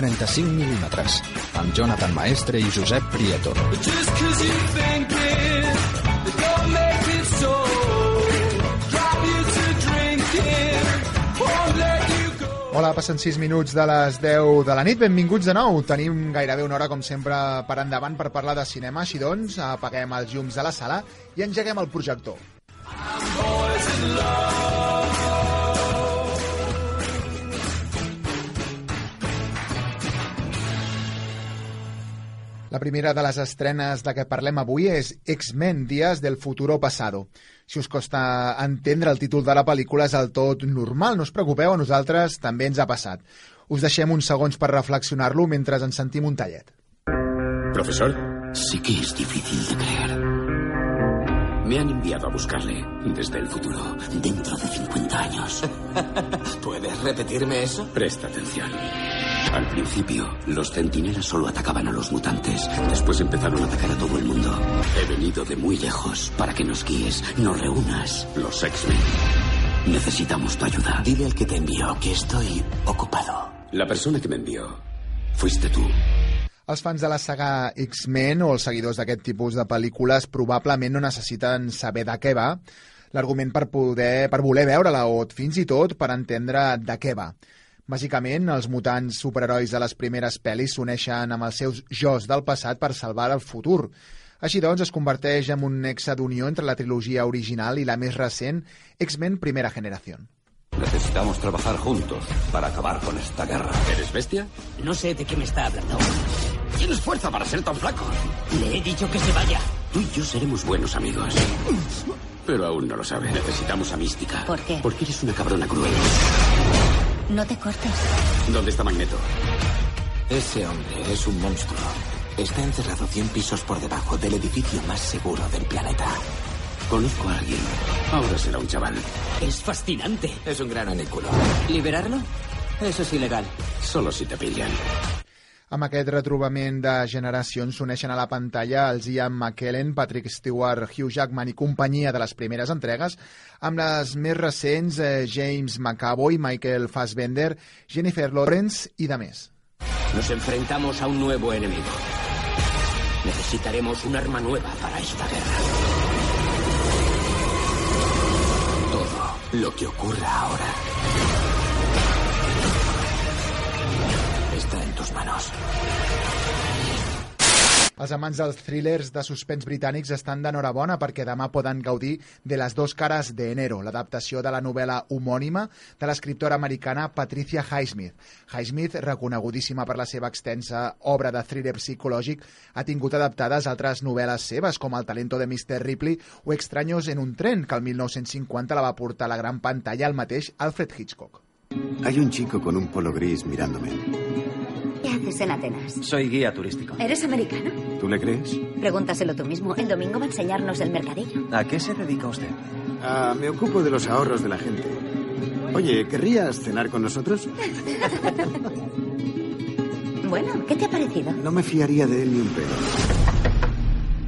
35 mil·límetres, amb Jonathan Maestre i Josep Prieto. Just Hola, passen 6 minuts de les 10 de la nit. Benvinguts de nou. Tenim gairebé una hora, com sempre, per endavant per parlar de cinema. Així doncs, apaguem els llums de la sala i engeguem el projector. La primera de les estrenes de què parlem avui és X-Men, Días del futuro pasado. Si us costa entendre el títol de la pel·lícula és el tot normal, no us preocupeu, a nosaltres també ens ha passat. Us deixem uns segons per reflexionar-lo mentre ens sentim un tallet. Profesor, Sé que es difícil de creer. me han enviado a buscarle desde el futuro. Dentro de 50 años. ¿Puedes repetirme eso? Presta atención. Al principio, los centinelas solo atacaban a los mutantes. Después empezaron a atacar a todo el mundo. He venido de muy lejos para que nos guíes, nos reúnas. Los X-Men. Necesitamos tu ayuda. Dile al que te envió que estoy ocupado. La persona que me envió fuiste tú. Els fans de la saga X-Men o els seguidors d'aquest tipus de pel·lícules probablement no necessiten saber de què va l'argument per, poder, per voler veure-la o fins i tot per entendre de què va. Bàsicament, els mutants superherois de les primeres pel·lis s'uneixen amb els seus jos del passat per salvar el futur. Així doncs, es converteix en un nexe d'unió entre la trilogia original i la més recent, X-Men Primera Generació. Necesitamos trabajar juntos para acabar con esta guerra. ¿Eres bestia? No sé de qué me está hablando. Tienes fuerza para ser tan flaco. Le he dicho que se vaya. Tú y yo seremos buenos amigos. Pero aún no lo sabe. Necesitamos a Mística. ¿Por qué? Porque eres una cabrona cruel. No te cortes. ¿Dónde está Magneto? Ese hombre es un monstruo. Está encerrado 100 pisos por debajo del edificio más seguro del planeta. Conozco a alguien. Ahora será un chaval. Es fascinante. Es un gran anículo. ¿Liberarlo? Eso es ilegal. Solo si te pillan. Amb aquest retrobament de generacions s'uneixen a la pantalla els Ian McKellen, Patrick Stewart, Hugh Jackman i companyia de les primeres entregues, amb les més recents eh, James McAvoy, Michael Fassbender, Jennifer Lawrence i de més. Nos enfrentamos a un nuevo enemigo. Necesitaremos un arma nueva para esta guerra. Todo lo que ocurra ahora tus manos. Els amants dels thrillers de suspens britànics estan d'enhorabona perquè demà poden gaudir de Les dos caras de enero, l'adaptació de la novel·la homònima de l'escriptora americana Patricia Highsmith. Highsmith, reconegudíssima per la seva extensa obra de thriller psicològic, ha tingut adaptades altres novel·les seves, com El talento de Mr. Ripley o Extraños en un tren, que el 1950 la va portar a la gran pantalla el mateix Alfred Hitchcock. Hay un chico con un polo gris mirándome. ¿Qué haces en Atenas? Soy guía turístico. ¿Eres americano? ¿Tú le crees? Pregúntaselo tú mismo. El domingo va a enseñarnos el mercadillo. ¿A qué se dedica usted? Ah, me ocupo de los ahorros de la gente. Oye, ¿querrías cenar con nosotros? Bueno, ¿qué te ha parecido? No me fiaría de él ni un pelo.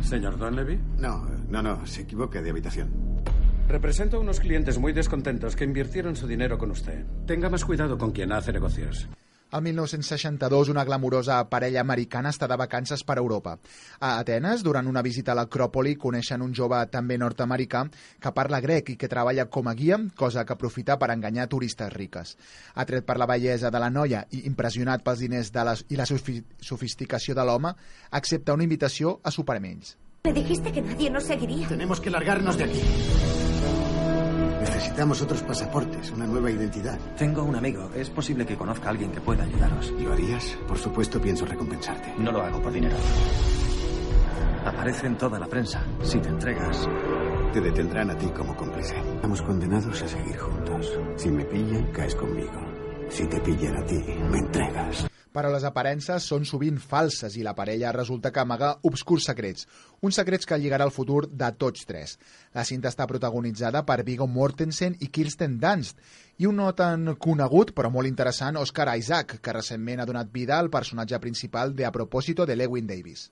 Señor Donlevy, No, no, no, se equivoca de habitación. represento a unos clientes muy descontentos que invirtieron su dinero con usted. Tenga más cuidado con quien hace negocios. El 1962, una glamurosa parella americana està de vacances per Europa. A Atenes, durant una visita a l'Acròpoli, coneixen un jove també nord-americà que parla grec i que treballa com a guia, cosa que aprofita per enganyar turistes riques. Atret per la bellesa de la noia i impressionat pels diners de les, i la sofi sofisticació de l'home, accepta una invitació a sopar amb ells. Me dijiste que nadie nos seguiría. Tenemos que largarnos de aquí. Necesitamos otros pasaportes, una nueva identidad. Tengo un amigo. Es posible que conozca a alguien que pueda ayudaros. ¿Lo harías? Por supuesto, pienso recompensarte. No lo hago por dinero. Aparece en toda la prensa. Si te entregas, Te detendrán a ti como cómplice. Estamos condenados a seguir juntos. Si me pillan, caes conmigo. Si te pillan a ti, me entregas. Però les aparences són sovint falses i la parella resulta que amaga obscurs secrets, uns secrets que lligarà el futur de tots tres. La cinta està protagonitzada per Viggo Mortensen i Kirsten Dunst i un no tan conegut però molt interessant Oscar Isaac, que recentment ha donat vida al personatge principal de A propòsito de Lewin Davis.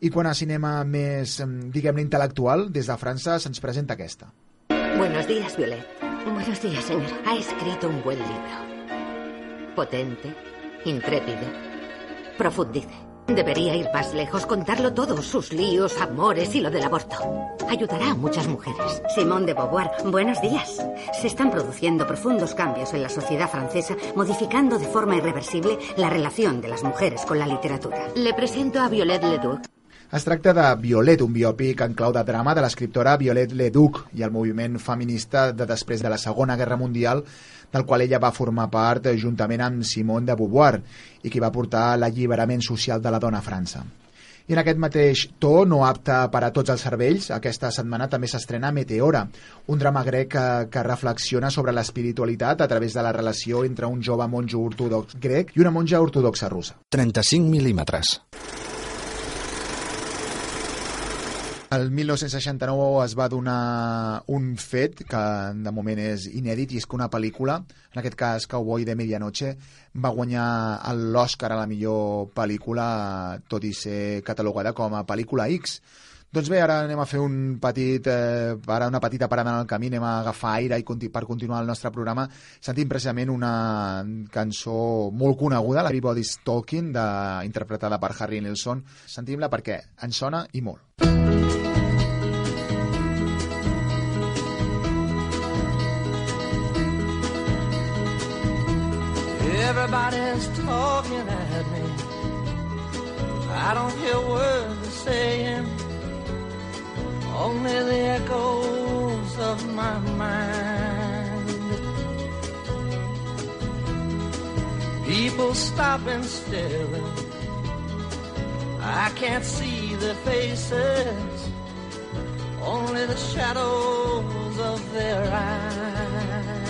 I quan a cinema més, em, diguem-ne, intel·lectual, des de França se'ns presenta aquesta. Buenos días, Violet. Buenos días, señora. Ha escrito un buen libro. Potente, intrépido. Profundice. Debería ir más lejos, contarlo todo, sus líos, amores y lo del aborto. Ayudará a muchas mujeres. Simón de Beauvoir, buenos días. Se están produciendo profundos cambios en la sociedad francesa, modificando de forma irreversible la relación de las mujeres con la literatura. Le presento a Violet Leduc. Es tracta de Violet, un biòpic en clau de drama de l'escriptora Violet Leduc i el moviment feminista de després de la Segona Guerra Mundial del qual ella va formar part juntament amb Simone de Beauvoir i qui va portar l'alliberament social de la dona a França. I en aquest mateix to, no apte per a tots els cervells, aquesta setmana també s'estrena Meteora, un drama grec que, que reflexiona sobre l'espiritualitat a través de la relació entre un jove monjo ortodox grec i una monja ortodoxa russa. 35 mil·límetres. El 1969 es va donar un fet que de moment és inèdit i és que una pel·lícula, en aquest cas Cowboy de Medianoche, va guanyar l'Oscar a la millor pel·lícula, tot i ser catalogada com a pel·lícula X. Doncs bé, ara anem a fer un petit, eh, ara una petita parada en el camí, anem a agafar aire i conti per continuar el nostre programa. Sentim precisament una cançó molt coneguda, la Everybody's Talking, de, interpretada per Harry Nilsson. Sentim-la perquè ens sona i molt. Everybody's talking at me. I don't hear words they're saying, only the echoes of my mind. People stop and staring. I can't see their faces, only the shadows of their eyes.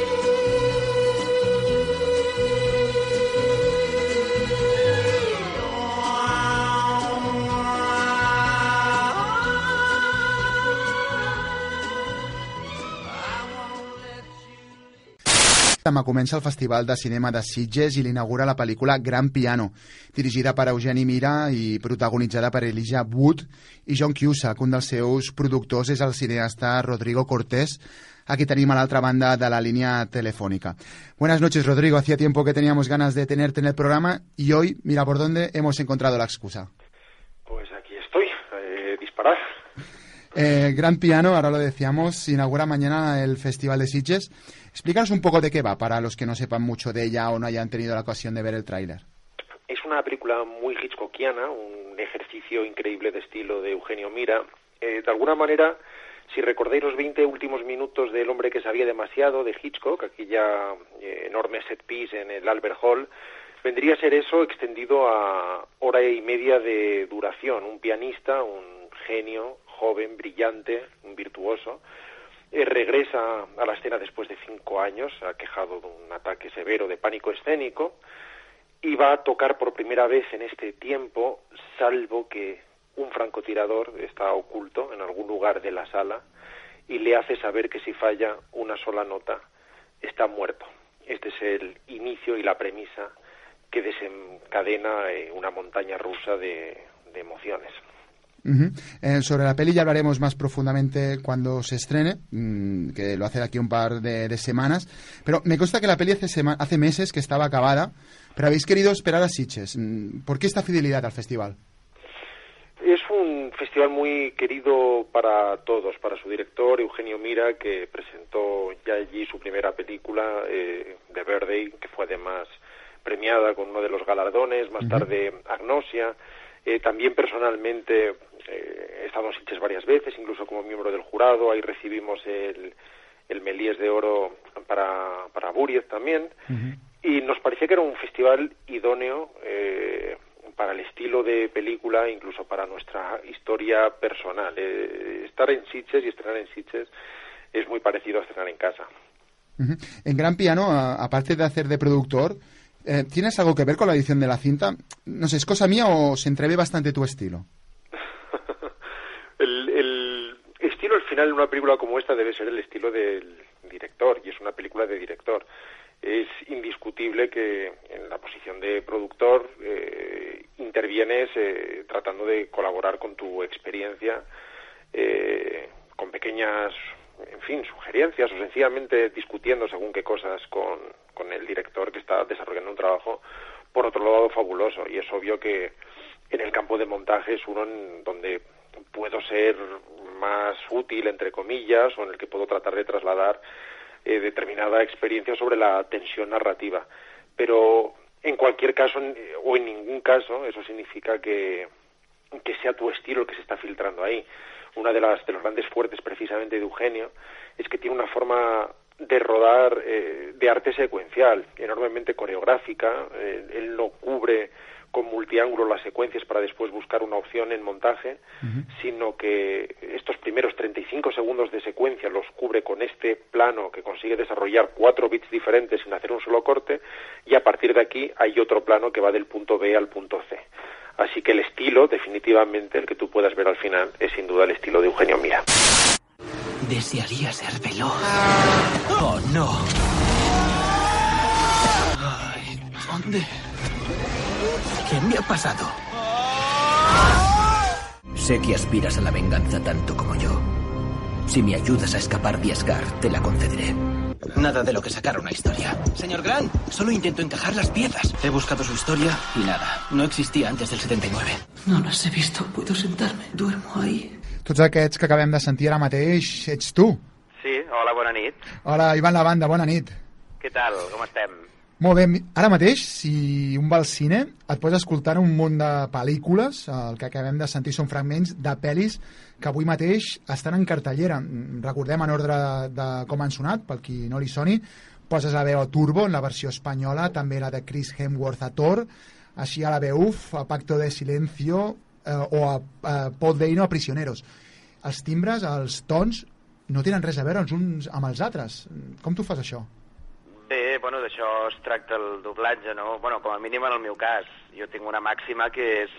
Demà comença el Festival de Cinema de Sitges i l'inaugura la pel·lícula Gran Piano, dirigida per Eugeni Mira i protagonitzada per Elijah Wood i John Cusack. Un dels seus productors és el cineasta Rodrigo Cortés, aquí tenim a l'altra banda de la línia telefònica. Buenas noches, Rodrigo. Hacía tiempo que teníamos ganas de tenerte en el programa y hoy, mira por dónde hemos encontrado la excusa. Pues aquí estoy, eh, disparar. Eh, Gran Piano, ahora lo decíamos, inaugura mañana el Festival de Sitges. Explícanos un poco de qué va, para los que no sepan mucho de ella o no hayan tenido la ocasión de ver el tráiler. es una película muy Hitchcockiana, un ejercicio increíble de estilo de Eugenio Mira. Eh, de alguna manera, si recordáis los 20 últimos minutos del hombre que sabía demasiado de Hitchcock, aquella eh, enorme set piece en el Albert Hall, vendría a ser eso extendido a hora y media de duración. Un pianista, un genio, joven, brillante, un virtuoso, eh, regresa a la escena después de cinco años, ha quejado de un ataque severo de pánico escénico, y va a tocar por primera vez en este tiempo, salvo que un francotirador está oculto en algún lugar de la sala y le hace saber que si falla una sola nota está muerto. Este es el inicio y la premisa que desencadena eh, una montaña rusa de, de emociones. Uh eh, sobre la peli ya hablaremos más profundamente cuando se estrene, mmm, que lo hace de aquí un par de, de, semanas. Pero me consta que la peli hace, hace meses que estaba acabada, pero habéis querido esperar a Sitges. Mm, ¿Por qué esta fidelidad al festival? Es un festival muy querido para todos, para su director Eugenio Mira, que presentó ya allí su primera película, eh, The Verde, que fue además premiada con uno de los galardones, más uh -huh. tarde Agnosia. Eh, también personalmente he estado en Sitges varias veces, incluso como miembro del jurado, ahí recibimos el, el Melíes de Oro para, para Buriez también, uh -huh. y nos parecía que era un festival idóneo eh, para el estilo de película, incluso para nuestra historia personal. Eh, estar en Sitges y estrenar en Sitges es muy parecido a estrenar en casa. Uh -huh. En Gran Piano, aparte de hacer de productor, eh, ¿tienes algo que ver con la edición de la cinta? No sé, ¿es cosa mía o se entrevé bastante tu estilo? el, el, estilo, al final, en una película como esta debe ser el estilo del director, y es una película de director. Es indiscutible que en la posición de productor eh, intervienes eh, tratando de colaborar con tu experiencia, eh, con pequeñas, en fin, sugerencias o sencillamente discutiendo según qué cosas con, con el director que está desarrollando un trabajo, por otro lado, fabuloso. Y es obvio que en el campo de montaje es uno en donde puedo ser más útil, entre comillas, o en el que puedo tratar de trasladar eh, determinada experiencia sobre la tensión narrativa. Pero en cualquier caso, o en ningún caso, eso significa que, que sea tu estilo el que se está filtrando ahí. Una de las de los grandes fuertes precisamente de Eugenio es que tiene una forma de rodar eh, de arte secuencial, enormemente coreográfica. Eh, él no cubre con multiángulo las secuencias para después buscar una opción en montaje, uh -huh. sino que estos primeros 35 segundos de secuencia los cubre con este plano que consigue desarrollar cuatro bits diferentes sin hacer un solo corte, y a partir de aquí hay otro plano que va del punto B al punto C. Así que el estilo, definitivamente, el que tú puedas ver al final, es sin duda el estilo de Eugenio Mira. Desearía ser veloz. Oh, no. Ay, ¿Dónde? ¿Qué me ha pasado? Sé que aspiras a la venganza tanto como yo. Si me ayudas a escapar de Asgard, te la concederé. Nada de lo que sacar una historia. Señor Grant, solo intento encajar las piezas. He buscado su historia y nada. No existía antes del 79. No las he visto. Puedo sentarme. Duermo ahí. Tots aquests que acabem de sentir ara mateix ets tu. Sí, hola, bona nit. Hola, Ivan Lavanda, bona nit. Què tal? Com estem? Molt bé, ara mateix, si un va al cine, et pots escoltar un munt de pel·lícules, el que acabem de sentir són fragments de pel·lis que avui mateix estan en cartellera. Recordem en ordre de com han sonat, pel qui no li soni, poses la veu a Turbo, en la versió espanyola, també la de Chris Hemsworth a Thor, així a la UF, a Pacto de Silencio, eh, o a, a Paul Deino a Prisioneros. Els timbres, els tons, no tenen res a veure els uns amb els altres. Com tu fas això? Bé, bueno, d'això es tracta el doblatge, no? Bueno, com a mínim en el meu cas. Jo tinc una màxima que és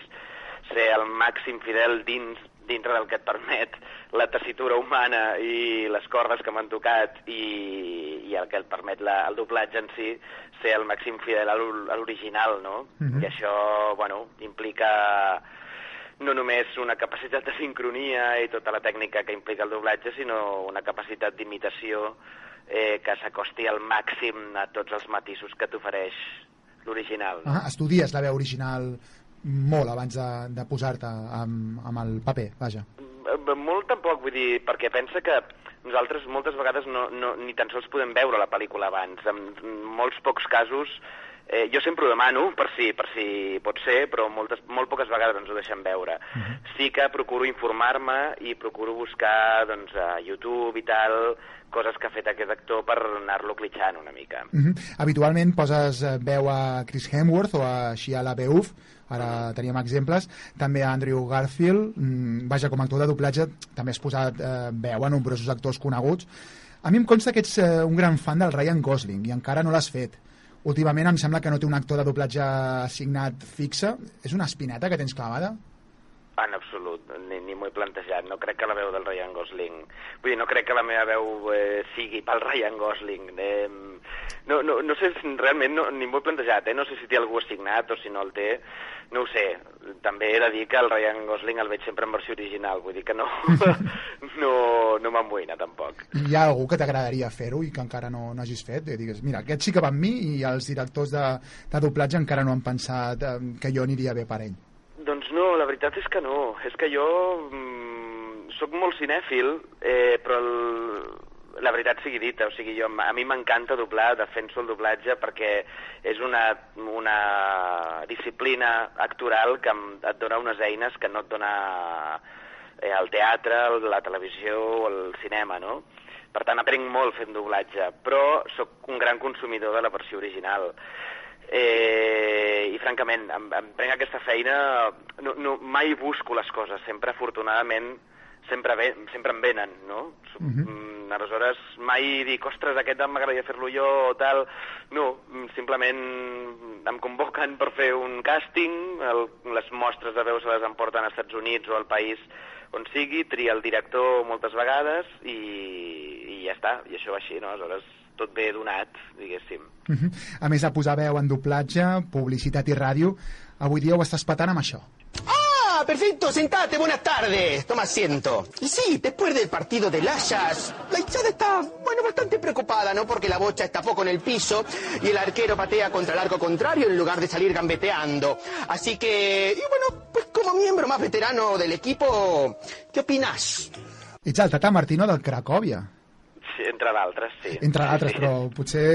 ser el màxim fidel dins dintre del que et permet la tessitura humana i les cordes que m'han tocat i, i el que et permet la, el doblatge en si ser el màxim fidel a l'original, no? Mm -hmm. I això, bueno, implica no només una capacitat de sincronia i tota la tècnica que implica el doblatge, sinó una capacitat d'imitació eh, que s'acosti al màxim a tots els matisos que t'ofereix l'original. No? Ah, estudies la veu original molt abans de, de posar-te amb, amb el paper, vaja. Molt tampoc, vull dir, perquè pensa que nosaltres moltes vegades no, no, ni tan sols podem veure la pel·lícula abans. En molts pocs casos Eh, jo sempre ho demano, per si, per si pot ser, però moltes, molt poques vegades ens ho deixen veure. Uh -huh. Sí que procuro informar-me i procuro buscar doncs, a YouTube i tal coses que ha fet aquest actor per anar-lo clitxant una mica. Uh -huh. Habitualment poses eh, veu a Chris Hemsworth o a Shia LaBeouf, ara teníem exemples, també a Andrew Garfield, mm, vaja, com a actor de doblatge també has posat eh, veu a nombrosos actors coneguts. A mi em consta que ets eh, un gran fan del Ryan Gosling i encara no l'has fet últimament em sembla que no té un actor de doblatge assignat fixe. És una espineta que tens clavada? En absolut, ni, ni m'ho he plantejat. No crec que la veu del Ryan Gosling... Vull dir, no crec que la meva veu eh, sigui pel Ryan Gosling. Eh, no, no, no sé, realment no, ni m'ho he plantejat, eh? No sé si té algú assignat o si no el té. No ho sé. També he de dir que el Ryan Gosling el veig sempre en versió original. Vull dir que no, no, no m'emboina, tampoc. Hi ha algú que t'agradaria fer-ho i que encara no, no hagis fet? I digues, mira, aquest sí que va amb mi i els directors de, de doblatge encara no han pensat eh, que jo aniria bé per ell. La veritat és que no. És que jo mm, sóc molt cinèfil, eh, però el, la veritat sigui dita, o sigui, jo, a mi m'encanta doblar, defenso el doblatge perquè és una, una disciplina actoral que et dona unes eines que no et dona eh, el teatre, la televisió o el cinema, no? Per tant, aprenc molt fent doblatge, però sóc un gran consumidor de la versió original eh, i francament em, em prenc aquesta feina no, no, mai busco les coses sempre afortunadament sempre, ve, sempre em venen no? Uh mhm. -huh. aleshores mai dic ostres aquest m'agradaria fer-lo jo o tal no, simplement em convoquen per fer un càsting el, les mostres de veu se les emporten als Estats Units o al país on sigui, tria el director moltes vegades i, i ja està, i això va així, no? Aleshores tot bé donat, diguéssim. Uh -huh. A més de posar veu en doblatge, publicitat i ràdio, avui dia ho estàs patant amb això. Ah, perfecto, sentate, buenas tardes, toma asiento. Y sí, después del partido de Layas, la hinchada está, bueno, bastante preocupada, ¿no? Porque la bocha está poco en el piso y el arquero patea contra el arco contrario en lugar de salir gambeteando. Así que, y bueno, pues como miembro más veterano del equipo, ¿qué opinas? Ets el Tata Martino del Cracòvia. Entre d'altres, sí. Entre d'altres, sí, sí. però potser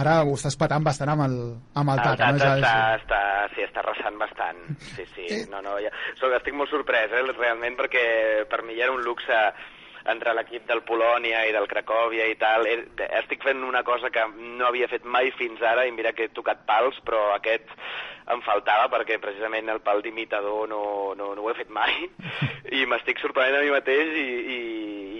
ara ho estàs patant bastant amb el, amb el Tata. El Tata no? està, està, sí, està arrasant bastant. Sí, sí. Eh. No, no, ja... so, estic molt sorprès, eh, realment, perquè per mi ja era un luxe entre l'equip del Polònia i del Cracòvia i tal, estic fent una cosa que no havia fet mai fins ara i mira que he tocat pals, però aquest em faltava perquè precisament el pal d'imitador no, no, no ho he fet mai i m'estic sorprenent a mi mateix i, i,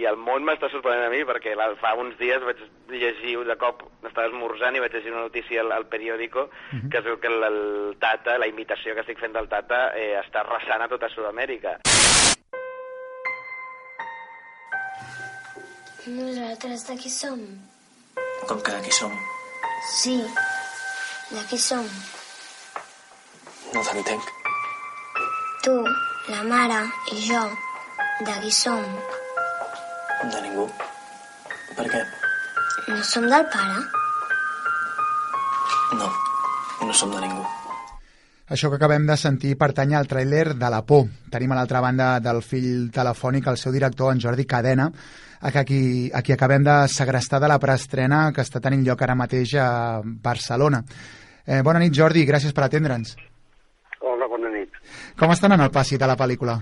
i el món m'està sorprenent a mi perquè fa uns dies vaig llegir de cop, estava esmorzant i vaig llegir una notícia al, al periòdico uh -huh. que es que el, el Tata, la imitació que estic fent del Tata eh, està arrasant a tota Sud-amèrica. Nosaltres de qui som? Com que de qui som? Sí, de qui som? No t'entenc. Tu, la mare i jo, de qui som? De ningú. Per què? No som del pare? No, no som de ningú. Això que acabem de sentir pertany al tràiler de La Por. Tenim a l'altra banda del fill telefònic el seu director, en Jordi Cadena, a qui, a qui acabem de segrestar de la preestrena que està tenint lloc ara mateix a Barcelona. Eh, bona nit, Jordi, gràcies per atendre'ns. Hola, bona nit. Com estan en el passi de la pel·lícula?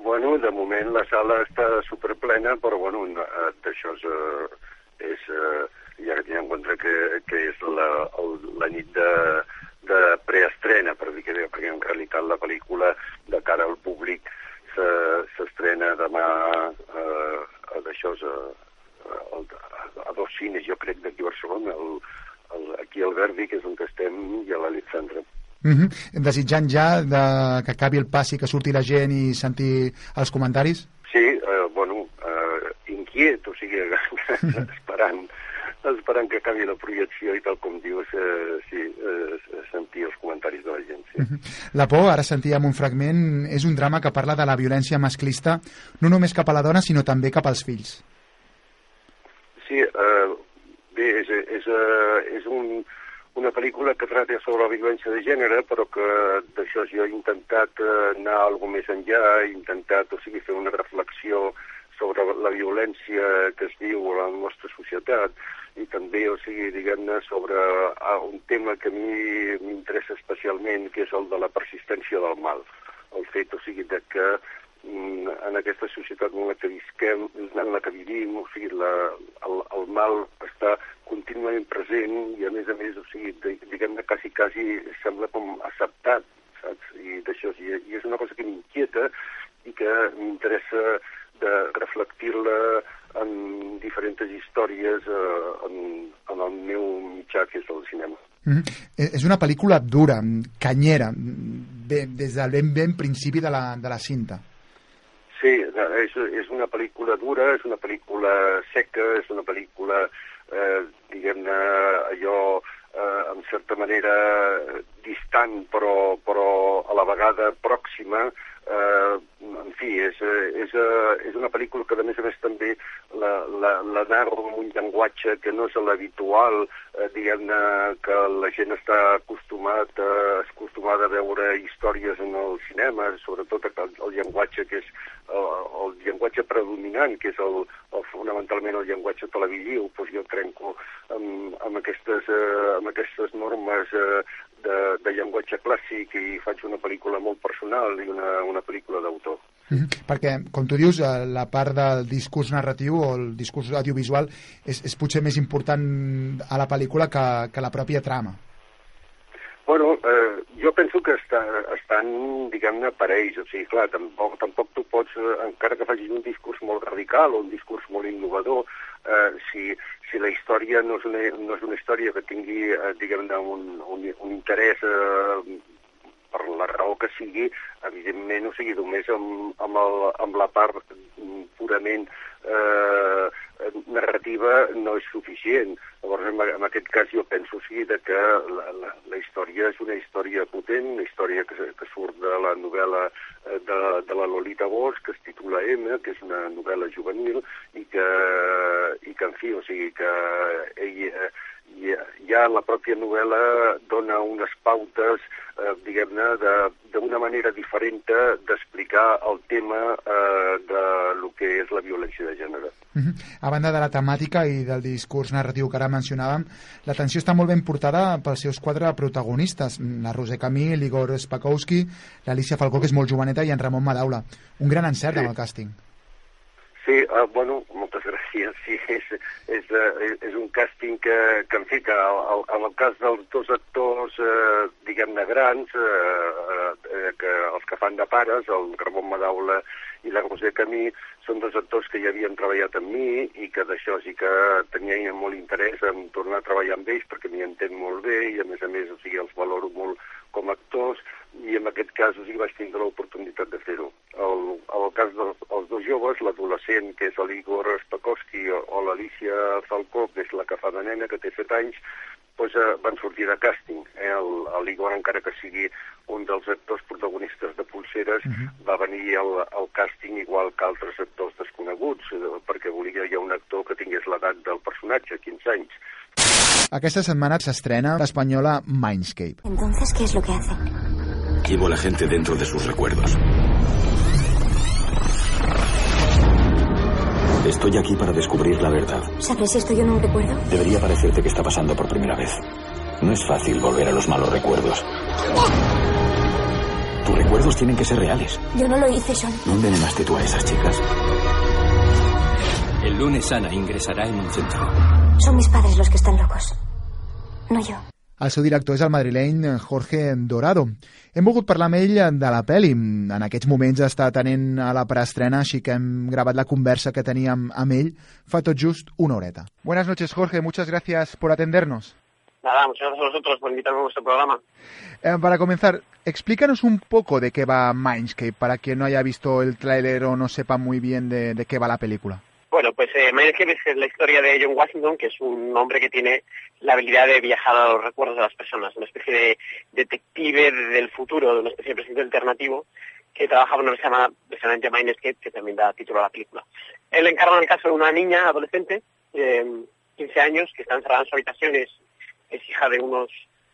Bueno, de moment la sala està superplena, però bueno, eh, d'això és, eh, és ja que tinc en compte que, que és la, el, la nit de, de preestrena, per dir que bé, perquè en realitat la pel·lícula de cara al públic s'estrena demà eh, a, d'això a, a, a, dos cines, jo crec, d'aquí a Barcelona, el, el, aquí al Verdi, que és on estem, i a l'Alexandra. Mm -hmm. Desitjant ja de que acabi el passi, que surti la gent i sentir els comentaris? Sí, eh, bueno, eh, inquiet, o sigui, esperant, esperant que acabi la projecció i tal com dius, eh, sí, eh, sentir els comentaris de la gent. Sí. Mm -hmm. La por, ara sentíem un fragment, és un drama que parla de la violència masclista no només cap a la dona, sinó també cap als fills. Sí, eh, bé, és, és, és un, una pel·lícula que trata sobre la violència de gènere, però que d'això jo he intentat eh, anar alguna més enllà, he intentat, o sigui, fer una reflexió sobre la violència que es viu a la nostra societat i també, o sigui, diguem-ne, sobre uh, un tema que a mi m'interessa especialment, que és el de la persistència del mal. El fet, o sigui, de que mm, en aquesta societat en la que visquem, en la que vivim, o sigui, la, el, el mal està contínuament present i, a més a més, o sigui, diguem-ne, quasi, quasi sembla com acceptat, saps? I d'això, i, i és una cosa que m'inquieta i que m'interessa de reflectir-la en diferents històries eh, en, en el meu mitjà, que és el cinema. Mm -hmm. És una pel·lícula dura, canyera, des del ben, ben principi de la, de la cinta. Sí, és, és una pel·lícula dura, és una pel·lícula seca, és una pel·lícula, eh, diguem-ne, allò, eh, en certa manera distant, però, però a la vegada pròxima, eh, en fi, és, és, és una pel·lícula que a més a més també la, la, la narro amb un llenguatge que no és l'habitual, eh, diguem-ne que la gent està acostumat a, acostumada a veure històries en el cinema, sobretot el, el llenguatge que és el, el llenguatge predominant, que és el, el, fonamentalment el llenguatge televisiu, doncs jo trenco amb, amb, aquestes, eh, amb aquestes normes eh, de, de llenguatge clàssic i faig una pel·lícula molt personal i una, una pel·lícula d'autor. Mm -hmm. Perquè, com tu dius, eh, la part del discurs narratiu o el discurs audiovisual és, és potser més important a la pel·lícula que, que la pròpia trama. Bueno, eh, jo penso que està, estan, diguem-ne, parells. O sigui, clar, tampoc, tampoc tu pots, eh, encara que facis un discurs molt radical o un discurs molt innovador, eh, si, si la història no és una, no és una història que tingui, eh, diguem-ne, un, un, un interès eh, per la raó que sigui, evidentment, o sigui, només amb, amb, el, amb la part purament eh, narrativa no és suficient. Llavors, en, en aquest cas, jo penso sí de que la, la, la història és una història potent, una història que, que surt de la novel·la eh, de, de la Lolita Bosch, que es titula M, que és una novel·la juvenil, i que, i que en fi, o sigui, que ell, eh, ja la pròpia novel·la dona unes pautes, eh, diguem-ne, d'una manera diferent d'explicar el tema eh, de lo que és la violència de gènere. Uh -huh. A banda de la temàtica i del discurs narratiu que ara mencionàvem, l'atenció està molt ben portada pels seus quatre protagonistes, la Roser Camí, l'Igor Spakowski, l'Alicia Falcó, que és molt joveneta, i en Ramon Madaula. Un gran encert sí. amb el càsting. Sí, uh, bueno, moltes gràcies. Sí, és, és, uh, és un càsting que, que en fi, que en el cas dels dos actors, uh, diguem-ne, grans, uh, uh, que els que fan de pares, el Ramon Madaula i la Roser Camí, són dos actors que ja havien treballat amb mi i que d'això sí que tenia molt interès en tornar a treballar amb ells perquè m'hi entenc molt bé i a més a més o sigui, els valoro molt com a actors i en aquest cas sigui, vaig tindre l'oportunitat de fer-ho. El, el cas dels els dos joves, l'adolescent, que és l'Igor Spakowski, o, o l'Alicia Falcó, que és la que fa de nena, que té 7 anys, doncs, eh, van sortir de càsting. Eh? L'Igor, encara que sigui un dels actors protagonistes de Pulseres, uh -huh. va venir al, al càsting igual que altres actors desconeguts, eh, perquè volia ja un actor que tingués l'edat del personatge, 15 anys. Aquesta setmana s'estrena l'espanyola Mindscape. Entonces, ¿qué es lo que hacen? Llevo a la gente dentro de sus recuerdos. Estoy aquí para descubrir la verdad. ¿Sabes si estoy en un recuerdo? Debería parecerte que está pasando por primera vez. No es fácil volver a los malos recuerdos. Tus recuerdos tienen que ser reales. Yo no lo hice, Sean. ¿No envenenaste tú a esas chicas? El lunes Ana ingresará en un centro. Son mis padres los que están locos. No yo. El seu director és el madrileny Jorge Dorado. Hem volgut parlar amb ell de la pel·li. En aquests moments està tenint a la preestrena, així que hem gravat la conversa que teníem amb ell fa tot just una horeta. Buenas noches, Jorge. Muchas gracias por atendernos. Nada, muchas gracias a vosotros por invitarme a vuestro programa. Eh, para comenzar, explícanos un poco de qué va Mindscape, para quien no haya visto el tráiler o no sepa muy bien de, de qué va la película. Bueno, pues eh, Mindscape es la historia de John Washington, que es un hombre que tiene la habilidad de viajar a los recuerdos de las personas, una especie de detective del futuro, una especie de presidente alternativo que trabaja en una llama precisamente Mindscape, que también da título a la película. Él encarna el caso de una niña adolescente, de 15 años, que está encerrada en su habitación, es, es hija de unos,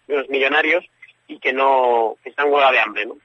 de unos millonarios y que no que está en huelga de hambre, ¿no?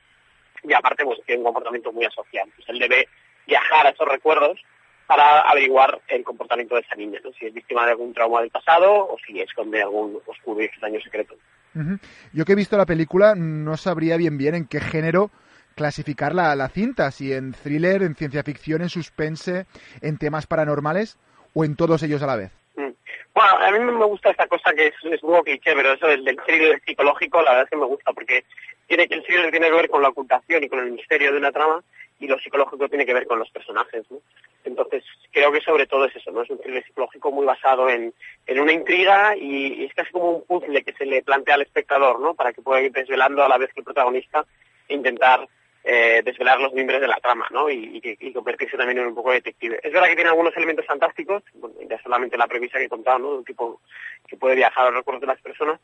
Y aparte, pues tiene un comportamiento muy asocial. Pues él debe viajar a esos recuerdos para averiguar el comportamiento de esa niña, ¿no? si es víctima de algún trauma del pasado o si esconde algún oscuro y extraño secreto. Ujú. Yo que he visto la película no sabría bien bien en qué género clasificar la, la cinta, si en thriller, en ciencia ficción, en suspense, en temas paranormales o en todos ellos a la vez. Mm. Bueno, a mí me gusta esta cosa que es, es un poco cliché, pero eso del, del thriller psicológico, la verdad es que me gusta, porque tiene que el thriller tiene que ver con la ocultación y con el misterio de una trama, y lo psicológico tiene que ver con los personajes, ¿no? Entonces, creo que sobre todo es eso, ¿no? Es un thriller psicológico muy basado en, en una intriga y, y es casi como un puzzle que se le plantea al espectador, ¿no? Para que pueda ir desvelando a la vez que el protagonista e intentar eh, desvelar los miembros de la trama, ¿no? Y, y, que- y convertirse también en un poco detective. Es verdad que tiene algunos elementos fantásticos, bueno, ya solamente la premisa que he contado, ¿no? De un tipo que puede viajar a los recuerdos de las personas,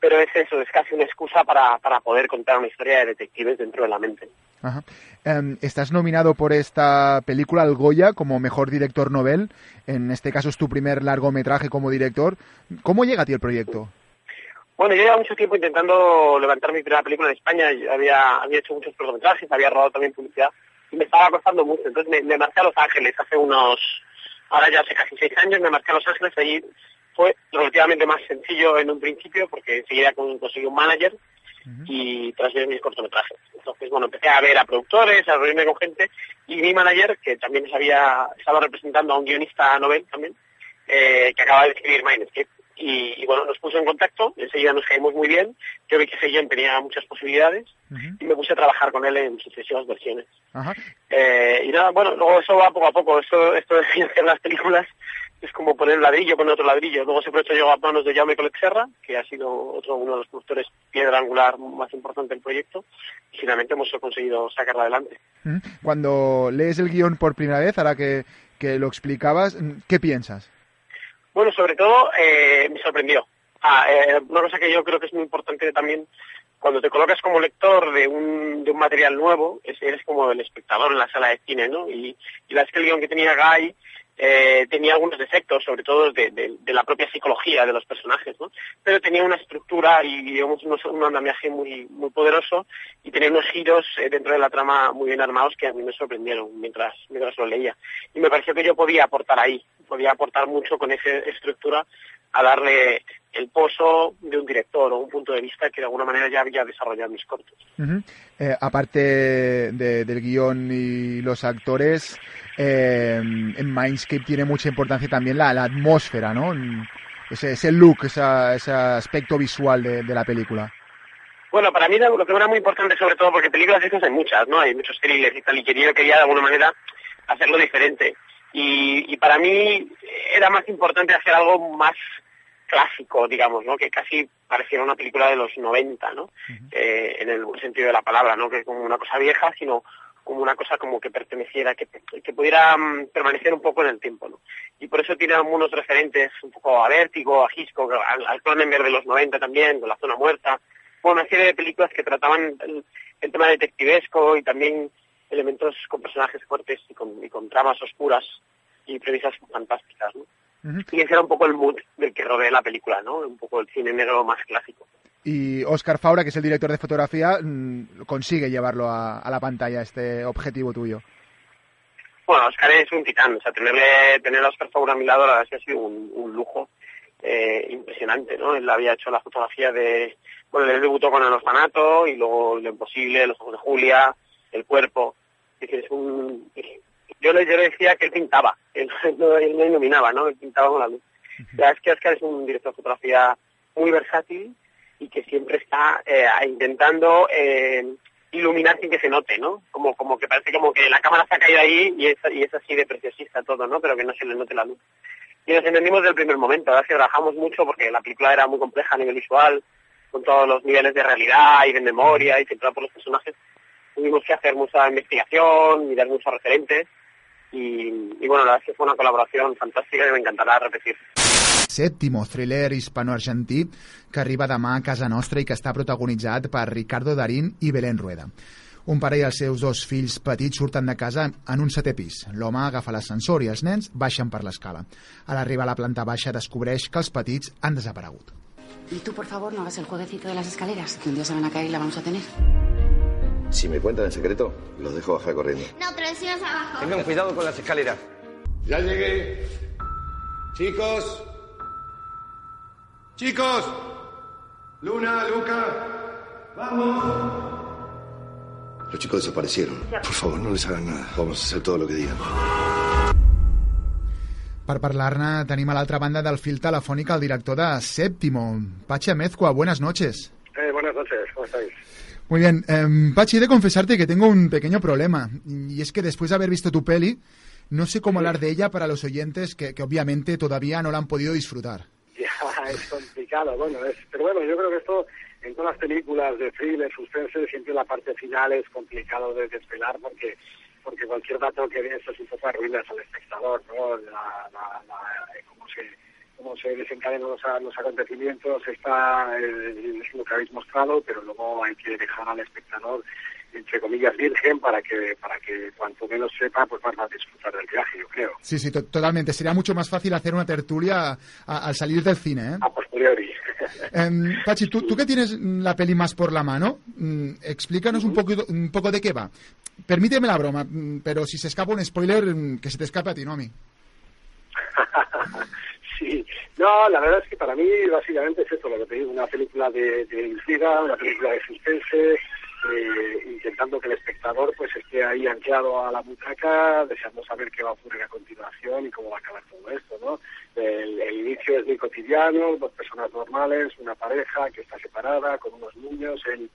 pero es eso, es casi una excusa para, para poder contar una historia de detectives dentro de la mente. Em, estás nominado por esta película al Goya como mejor director novel. En este caso es tu primer largometraje como director. ¿Cómo llega a ti el proyecto? Bueno, yo llevo mucho tiempo intentando levantar mi primera película en España. Había, hecho muchos cortometrajes, había rodado también publicidad y me estaba costando mucho. Entonces me, me marché a Los Ángeles hace unos, ahora ya hace casi seis años, me marché a Los Ángeles. Allí fue relativamente más sencillo en un principio porque enseguida con- conseguí un manager y transmití mis cortometrajes. Entonces, bueno, empecé a ver a productores, a reunirme con gente y mi manager, que también sabía, estaba representando a un guionista novel también, eh, que acaba de escribir Mindscape. Y, y bueno, nos puso en contacto, enseguida nos caímos muy bien, yo vi que guion tenía muchas posibilidades y me puse a trabajar con él en sucesivas versiones. Eh, y nada, bueno, luego eso va poco a poco, esto, esto de financiar las películas es como poner ladrillo, poner otro ladrillo. Luego ese proyecto llegó a manos de Jaume Colexerra, que ha sido otro uno de los productores piedra angular más importante del proyecto, y finalmente hemos conseguido sacarla adelante. Ujú. Cuando lees el guion por primera vez, ahora que, que lo explicabas, ¿qué piensas? Bueno, sobre todo eh, me sorprendió. Ah, eh, una cosa que yo creo que es muy importante también, cuando te colocas como lector de un, de un material nuevo, es- eres como el espectador en la sala de cine, ¿no? Y, y la es que el guion que tenía Guy eh, tenía algunos defectos, sobre todo de, la propia psicología de los personajes, ¿no? Pero tenía una estructura y digamos un andamiaje muy muy poderoso y tenía unos giros eh, dentro de la trama muy bien armados que a mí me sorprendieron mientras mientras lo leía. Y me pareció que yo podía aportar ahí, podía aportar mucho con esa estructura a darle el pozo de un director o un punto de vista que de alguna manera ya había desarrollado mis cortos. Eh, aparte de- del guion y los actores, eh, en Mindscape tiene mucha importancia también la, la atmósfera, ¿no? Ese, ese look, esa- ese aspecto visual de, de la película. Bueno, para mí lo que era muy importante sobre todo, porque películas de estas hay muchas, ¿no? Hay muchos thrillers y tal, y que yo quería de alguna manera hacerlo diferente. Y, y para mí era más importante hacer algo más clásico, digamos, ¿no? Que casi pareciera una película de los 90, ¿no? Eh, en el buen sentido de la palabra, ¿no? Que como una cosa vieja, sino como una cosa como que perteneciera, que, que pudiera mm, permanecer un poco en el tiempo, ¿no? Y por eso tiene algunos referentes un poco a Vértigo, a Hitchcock, al, al Cronenberg de los 90 también, con La Zona Muerta, bueno, una serie de películas que trataban el, el tema detectivesco y también elementos con personajes fuertes y con, y con tramas oscuras y premisas fantásticas, ¿no? Y ese era un poco el mood del que rodea la película, ¿no? Un poco el cine negro más clásico. Y Oscar Faura, que es el director de fotografía, mm, consigue llevarlo a, a la pantalla, este objetivo tuyo. Bueno, Oscar es un titán, o sea, tenerle, tener a Oscar Faura a mi lado la verdad es que ha sido un, un lujo eh, impresionante, ¿no? Él había hecho la fotografía de, bueno, él debutó con El Orfanato y luego Lo Imposible, Los Ojos de Julia, El Cuerpo, es decir, es un... Yo le, yo le decía que él pintaba, él no, él no iluminaba, ¿no? Él pintaba con la luz. La verdad es que Oscar es un director de fotografía muy versátil y que siempre está eh, intentando eh, iluminar sin que se note, ¿no? Como, como que parece como que la cámara se ha caído ahí y es, y así de preciosista todo, ¿no? Pero que no se le note la luz. Y nos entendimos del primer momento, la verdad es que trabajamos mucho porque la película era muy compleja a nivel visual, con todos los niveles de realidad y de memoria y centrada por los personajes. Tuvimos que hacer mucha investigación, mirar muchos referentes y, y bueno, la verdad es que fue una colaboración fantástica que me encantarà repetir. Sèptimo thriller hispano-argentí que arriba demà a casa nostra i que està protagonitzat per Ricardo Darín i Belén Rueda. Un pare i els seus dos fills petits surten de casa en un setè pis. L'home agafa l'ascensor i els nens baixen per l'escala. A l'arribar a la planta baixa descobreix que els petits han desaparegut. Y tú, por favor, no hagas el jueguecito de las escaleras, que un día se van a caer y la vamos a tener. Si me cuentan el secreto, los dejo bajar corriendo. No, pero decimos abajo. Tengan cuidado con las escaleras. Ya llegué. Chicos. Chicos. Luna, Luca. Vamos. Los chicos desaparecieron. Por favor, no les hagan nada. Vamos a hacer todo lo que digan. Per parlar-ne tenim a l'altra banda del fil telefònic el director de Séptimo, Pachi Amezcua. Buenas noches. Eh, buenas noches, ¿cómo estáis? Muy bien. Eh, Pachi, he de confesarte que tengo un pequeño problema. Y es que después de haber visto tu peli, no sé cómo hablar de ella para los oyentes que, que obviamente todavía no la han podido disfrutar. Es complicado, bueno, es, pero bueno, yo creo que esto en todas las películas de thriller, suspense, siempre la parte final es complicado de desvelar porque porque cualquier dato que des es un poco arruinas al espectador, ¿no? La, la, la, cómo se cómo se desencadenan los, los acontecimientos está eh, es lo que habéis mostrado, pero luego hay que dejar al espectador entre comillas virgen para que para que cuanto menos sepa pues más va a disfrutar del viaje yo creo Sí, sí, to- totalmente. Sería mucho más fácil hacer una tertulia al salir del cine, ¿eh? a posteriori Em, Pachi, ¿tú, tú que tienes la peli más por la mano, mm, explícanos un, poco, un poco de qué va. Permíteme la broma, mm, pero si se escapa un spoiler, mm, que se te escape a ti, no a mí. Sí, no, la verdad es que para mí básicamente es esto, lo que te digo, una película de, de intriga, una película de suspense, eh, intentando que el espectador pues esté ahí anclado a la butaca, deseando saber qué va a ocurrir a continuación y cómo va a acabar todo esto, ¿no? El, inicio es muy cotidiano, dos personas normales, una pareja que está separada, con unos niños, el,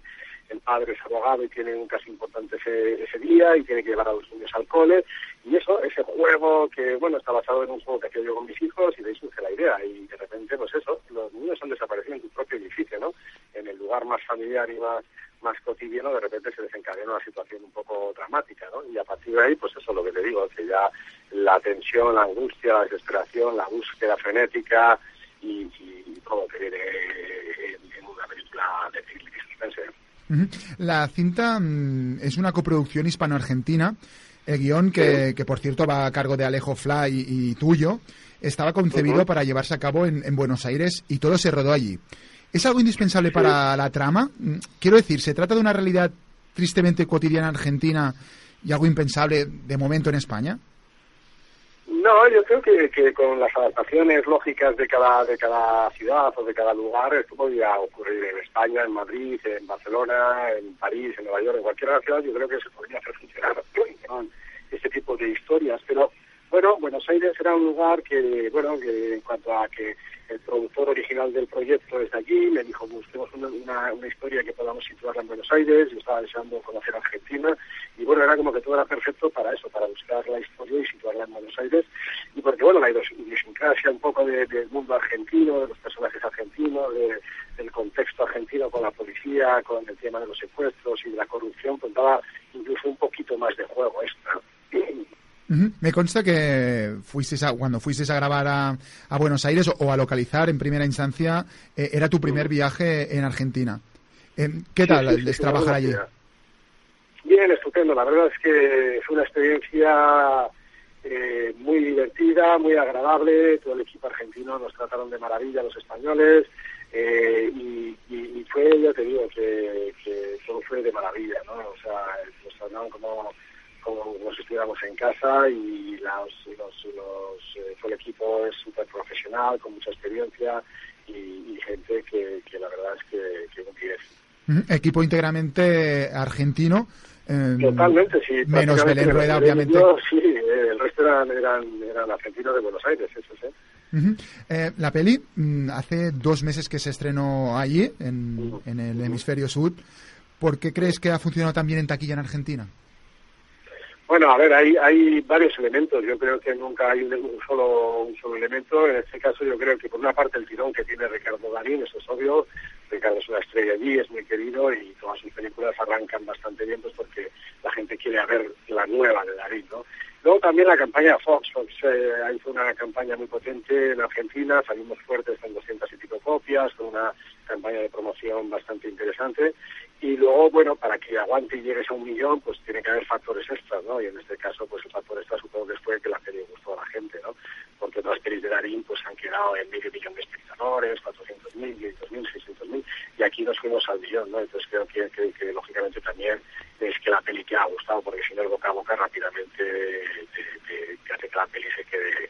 el padre es abogado y tiene un caso importante ese, ese día y tiene que llevar a los niños al cole. Y eso, ese juego que, bueno, está basado en un juego que hacía yo con mis hijos y de ahí surge la idea. Y de repente, pues eso, los niños han desaparecido en tu propio edificio, ¿no? En el lugar más familiar y más más cotidiano, de repente se desencadena una situación un poco dramática, ¿no? Y a partir de ahí, pues eso es lo que te digo, que ya la tensión, la angustia, la desesperación, la búsqueda frenética y, y- todo que viene en, una película de suspense. La cinta mm, es una coproducción hispano-argentina. El guion, que, que por cierto va a cargo de Alejo Fly y, y tuyo, estaba concebido para llevarse a cabo en, en Buenos Aires y todo se rodó allí. ¿Es algo indispensable para la trama? Mm, Quiero decir, ¿se trata de una realidad tristemente cotidiana argentina y algo impensable de momento en España? No, yo creo que, que con las adaptaciones lógicas de cada de cada ciudad o de cada lugar, esto podría ocurrir en España, en Madrid, en Barcelona, en París, en Nueva York, en cualquier ciudad, yo creo que se podría hacer funcionar este tipo de historias. Pero bueno, Buenos Aires era un lugar que, bueno, que en cuanto a que el productor original del proyecto es de allí, me dijo, busquemos una, una, una historia que podamos situarla en Buenos Aires, yo estaba deseando conocer Argentina, y bueno, era como que todo era perfecto para eso, para buscar la historia y situarla en Buenos Aires, y porque bueno, la idios- idiosincrasia un poco de- del mundo argentino, de los personajes argentinos, de- del contexto argentino con la policía, con el tema de los secuestros y de la corrupción, pues daba incluso un poquito más de juego extra. Ujú. Me consta que fuisteis a, cuando fuisteis a grabar a, a Buenos Aires o, o a localizar en primera instancia, eh, era tu primer viaje en Argentina. Eh, ¿Qué tal sí, sí, es sí, trabajar allí? Bien, estupendo. La verdad es que fue una experiencia eh, muy divertida, muy agradable. Todo el equipo argentino nos trataron de maravilla, los españoles. eh, y, y- y fue, ya te digo, que, que todo fue de maravilla, ¿no? O sea, nos trataron como, como nos estuviéramos en casa y los, los, los, eh, todo el equipo es súper profesional, con mucha experiencia y, y gente que, que la verdad es que, que un 10. Ujú. Equipo íntegramente argentino. eh, Totalmente, sí. Menos Belén Rueda, obviamente. yo, sí, el resto eran, eran, eran argentinos de Buenos Aires, eso sí. Eh, la peli mm, hace dos meses que se estrenó allí, en, en el hemisferio sur. ¿Por qué crees que ha funcionado tan bien en taquilla en Argentina? Bueno, a ver, hay, hay varios elementos. Yo creo que nunca hay un, solo un solo elemento. En este caso, yo creo que por una parte el tirón que tiene Ricardo Darín, eso es obvio. Ricardo es una estrella allí, es muy querido y todas sus películas arrancan bastante bien, pues porque la gente quiere ver la nueva de Darín, ¿no? Luego también la campaña Fox. Fox eh, hizo una campaña muy potente en Argentina, salimos fuertes con 200 y pico copias, con una campaña de promoción bastante interesante. Y luego, bueno, para que aguante y llegues a un millón, pues tiene que haber factores extras, ¿no? Y en este caso, pues el factor extra supongo que fue que la peli gustó a la gente, ¿no? Porque otras pelis de Darín, pues han quedado en medio millón de espectadores, 400.000, 500.000, 600.000, y aquí nos fuimos al millón, ¿no? Entonces creo que, que, lógicamente también es que la peli te ha gustado, porque si no el boca a boca rápidamente te, te- te hace que la peli se quede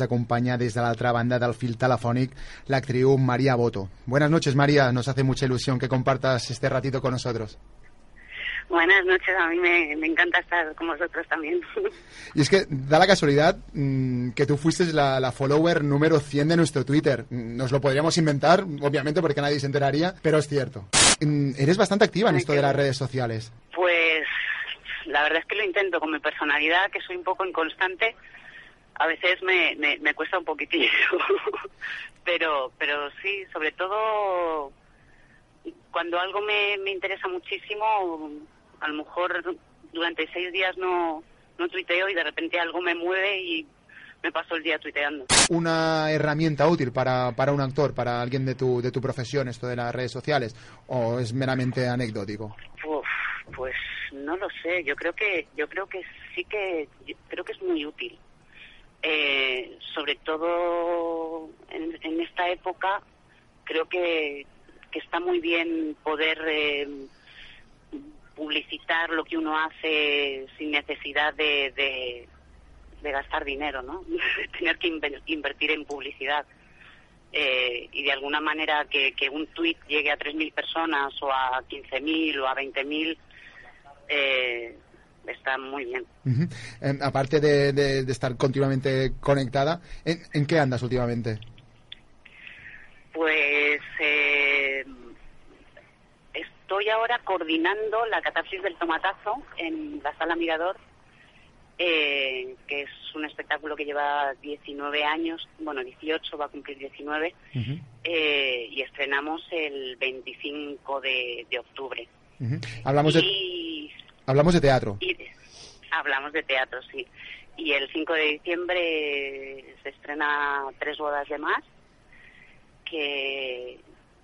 Acompaña desde la otra banda del fil telefònic la actriu María Boto. Buenas noches, María. Nos hace mucha ilusión que compartas este ratito con nosotros. Buenas noches, a mí me, me encanta estar con vosotros también. Y es que da la casualidad mm, que tú fuiste la, la follower número 100 de nuestro Twitter. Nos lo podríamos inventar, obviamente, porque nadie se enteraría, pero es cierto. Mm, Eres bastante activa en esto de las redes sociales. Pues la verdad es que lo intento con mi personalidad, que soy un poco inconstante. A veces me, me, me cuesta un poquitillo, pero pero sí, sobre todo cuando algo me, me interesa muchísimo, a lo mejor durante seis días no, no tuiteo y de repente algo me mueve y me paso el día tuiteando. Una herramienta útil para, para un actor, para alguien de tu, de tu profesión, esto de las redes sociales, o es meramente anecdótico? Uf, pues no lo sé. Yo creo que yo creo que sí que yo creo que es muy útil. Eh, sobre todo en, esta época, creo que, que está muy bien poder eh, publicitar lo que uno hace sin necesidad de, de, gastar dinero, ¿no? Tener que inver- invertir en publicidad. Eh, y de alguna manera que, que un tuit llegue a 3.000 personas o a 15.000 o a 20.000 eh, está muy bien. Em, aparte de, de- de estar continuamente conectada, ¿en, en qué andas últimamente? Pues eh, estoy ahora coordinando la catarsis del tomatazo en la sala Mirador, eh, que es un espectáculo que lleva 19 años, bueno, 18, va a cumplir 19, eh, y estrenamos el 25 de, de octubre. Hablamos, de, Y, hablamos de teatro. y hablamos de teatro, sí. Y el 5 de diciembre se estrena Tres bodas de más, que,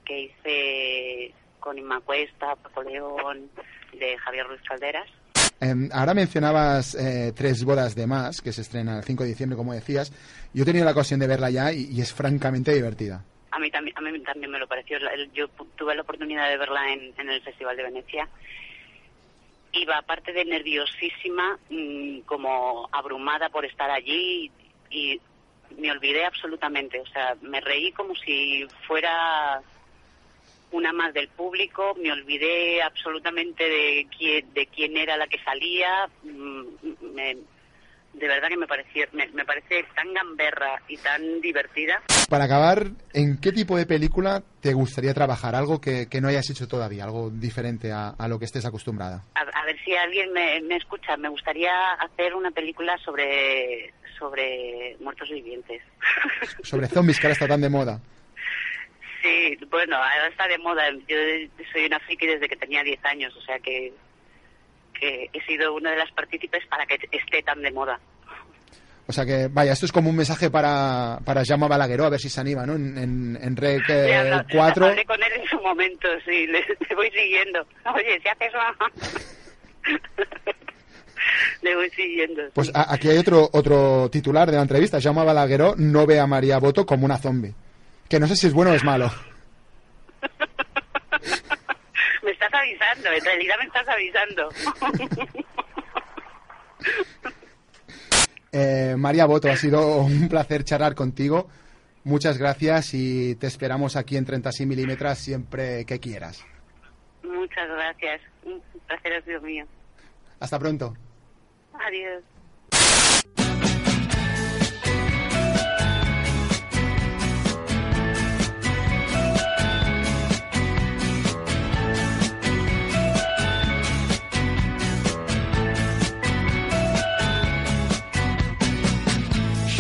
que hice con Inma Cuesta, Paco León, de Javier Ruiz Calderas. Em, ahora mencionabas eh, Tres bodas de más, que se estrena el 5 de diciembre, como decías. Yo he tenido la ocasión de verla ya y, y es francamente divertida. A mí también, a mí también me lo pareció. Yo tuve la oportunidad de verla en, en el Festival de Venecia. Iba, aparte de nerviosísima, mm, como abrumada por estar allí y, y me olvidé absolutamente. O sea, me reí como si fuera una más del público, me olvidé absolutamente de quién, de quién era la que salía. mm, me- de verdad que me, pareció, me, me parece tan gamberra y tan divertida. Para acabar, ¿en qué tipo de película te gustaría trabajar? Algo que, que no hayas hecho todavía, algo diferente a, a lo que estés acostumbrada. A, a ver si alguien me, me escucha. Me gustaría hacer una película sobre sobre muertos vivientes. Sobre zombies, que ahora está tan de moda. Sí, bueno, ahora está de moda. Yo soy una friki desde que tenía 10 años, o sea que, que he sido una de las partícipes para que esté tan de moda. O sea que, vaya, esto es como un mensaje para, para Jaume Balagueró, a ver si se anima, ¿no? En, en, en Rec eh, Le habla- 4. Hablé con él en su momento, sí, le, le voy siguiendo. Oye, si haces le voy siguiendo. Pues a- aquí hay otro, otro titular de la entrevista. Jaume Balagueró no ve a María Boto como una zombie. Que no sé si es bueno o es malo. Me estás avisando, en realidad me estás avisando. Eh, María Boto, ha sido un placer charlar contigo. Muchas gracias y te esperamos aquí en 36 milímetros siempre que quieras. Muchas gracias. Un placer ha sido mío. Hasta pronto. Adiós.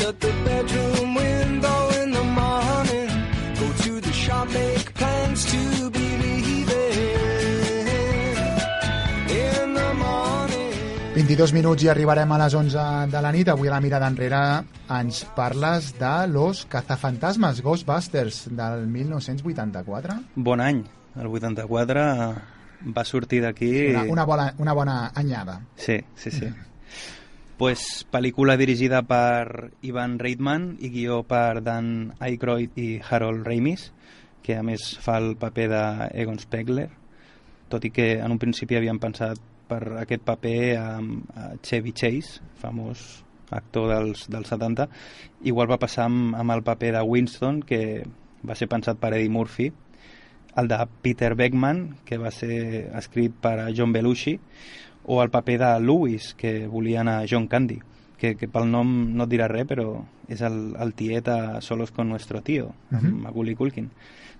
Shut the bedroom window in the morning. Go to the shop, make plans to believe it. In the morning. 22 minuts i arribarem a les 11 de la nit. Avui a la mirada enrere ens parles de Los cazafantasmes, Ghostbusters, del 1984. Bon any. El 84 va sortir d'aquí... Una, una, bona, una bona anyada. Sí, sí, sí. Pues, pel·lícula dirigida per Ivan Reitman i guió per Dan Aykroyd i Harold Ramis, que a més fa el paper d'Egon Spengler, tot i que en un principi havien pensat per aquest paper a, a Chevy Chase, famós actor dels, dels 70. Igual va passar amb, amb el paper de Winston, que va ser pensat per Eddie Murphy, el de Peter Beckman, que va ser escrit per John Belushi, o el paper de Lewis, que volien a John Candy, que, que pel nom no et dirà res, però és el, el tiet a Solos con nuestro tío, Mhm. Macaulay Culkin.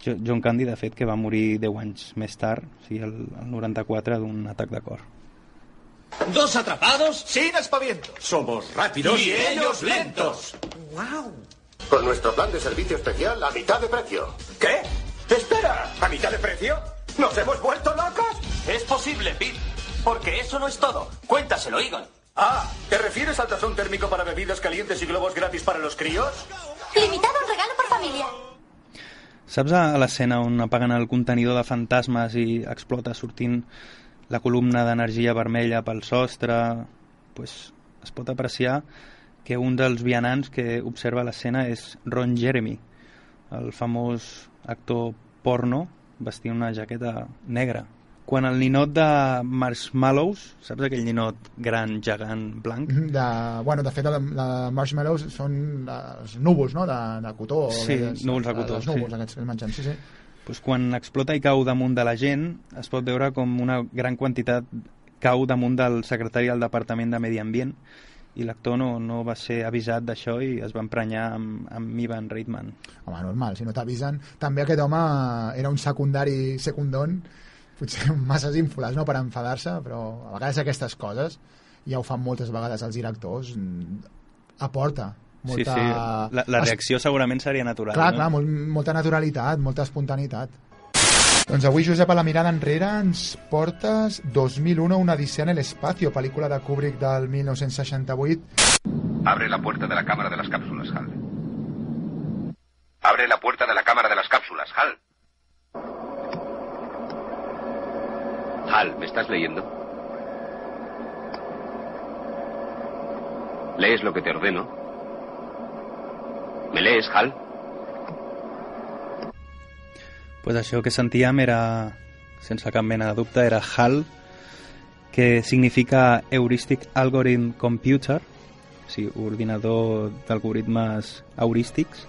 Jo- John Candy, de fet, que va morir 10 anys més tard, o sigui, el, el 94, d'un atac de cor. Dos atrapados sin aspavientos. Somos rápidos y ellos lentos. ¡Wow! Con nuestro plan de servicio especial a mitad de precio. ¿Qué? Espera, ¿a mitad de precio? ¿Nos hemos vuelto locos? Es posible, Pete. Porque eso no es todo. Cuéntaselo, Egon. Ah, ¿te refieres al tazón térmico para bebidas calientes y globos gratis para los críos? Limitado un regalo por familia. Saps a l'escena on apaguen el contenidor de fantasmes i explota sortint la columna d'energia vermella pel sostre? Pues es pot apreciar que un dels vianants que observa l'escena és Ron Jeremy, el famós actor porno vestint una jaqueta negra. Quan el ninot de Marshmallows, saps aquell ninot gran, gegant, blanc? De, bueno, de fet, la, la marshmallows són els núvols, no?, de, de cotó. Sí, aquests- núvols de cotó, Els núvols sí. aquests que mengem, sí, sí. pues quan explota i cau damunt de la gent, es pot veure com una gran quantitat cau damunt del secretari del Departament de Medi Ambient i l'actor no, no va ser avisat d'això i es va emprenyar amb, amb Ivan Reitman. Home, normal, si no t'avisen. També aquest home era un secundari secundón, potser massa ínfoles, no?, per enfadar-se, però a vegades aquestes coses, ja ho fan moltes vegades els directors, mm, aporta molta... Sí, sí, la, la reacció segurament seria natural. Clar, no? clar, molt, molta naturalitat, molta espontaneïtat. Doncs avui, Josep, a la mirada enrere ens portes 2001, una odissea en el espacio, pel·lícula de Kubrick del 1968. Abre la puerta de la cámara de las cápsulas, Hal. Abre la puerta de la cámara de las cápsulas, Hal. Hal, ¿me estás leyendo? ¿Lees lo que te ordeno? ¿Me lees, Hal? pues això que sentíem era, sense cap mena de era HAL, que significa Heuristic Algorithm Computer, o sigui, ordinador d'algoritmes heurístics,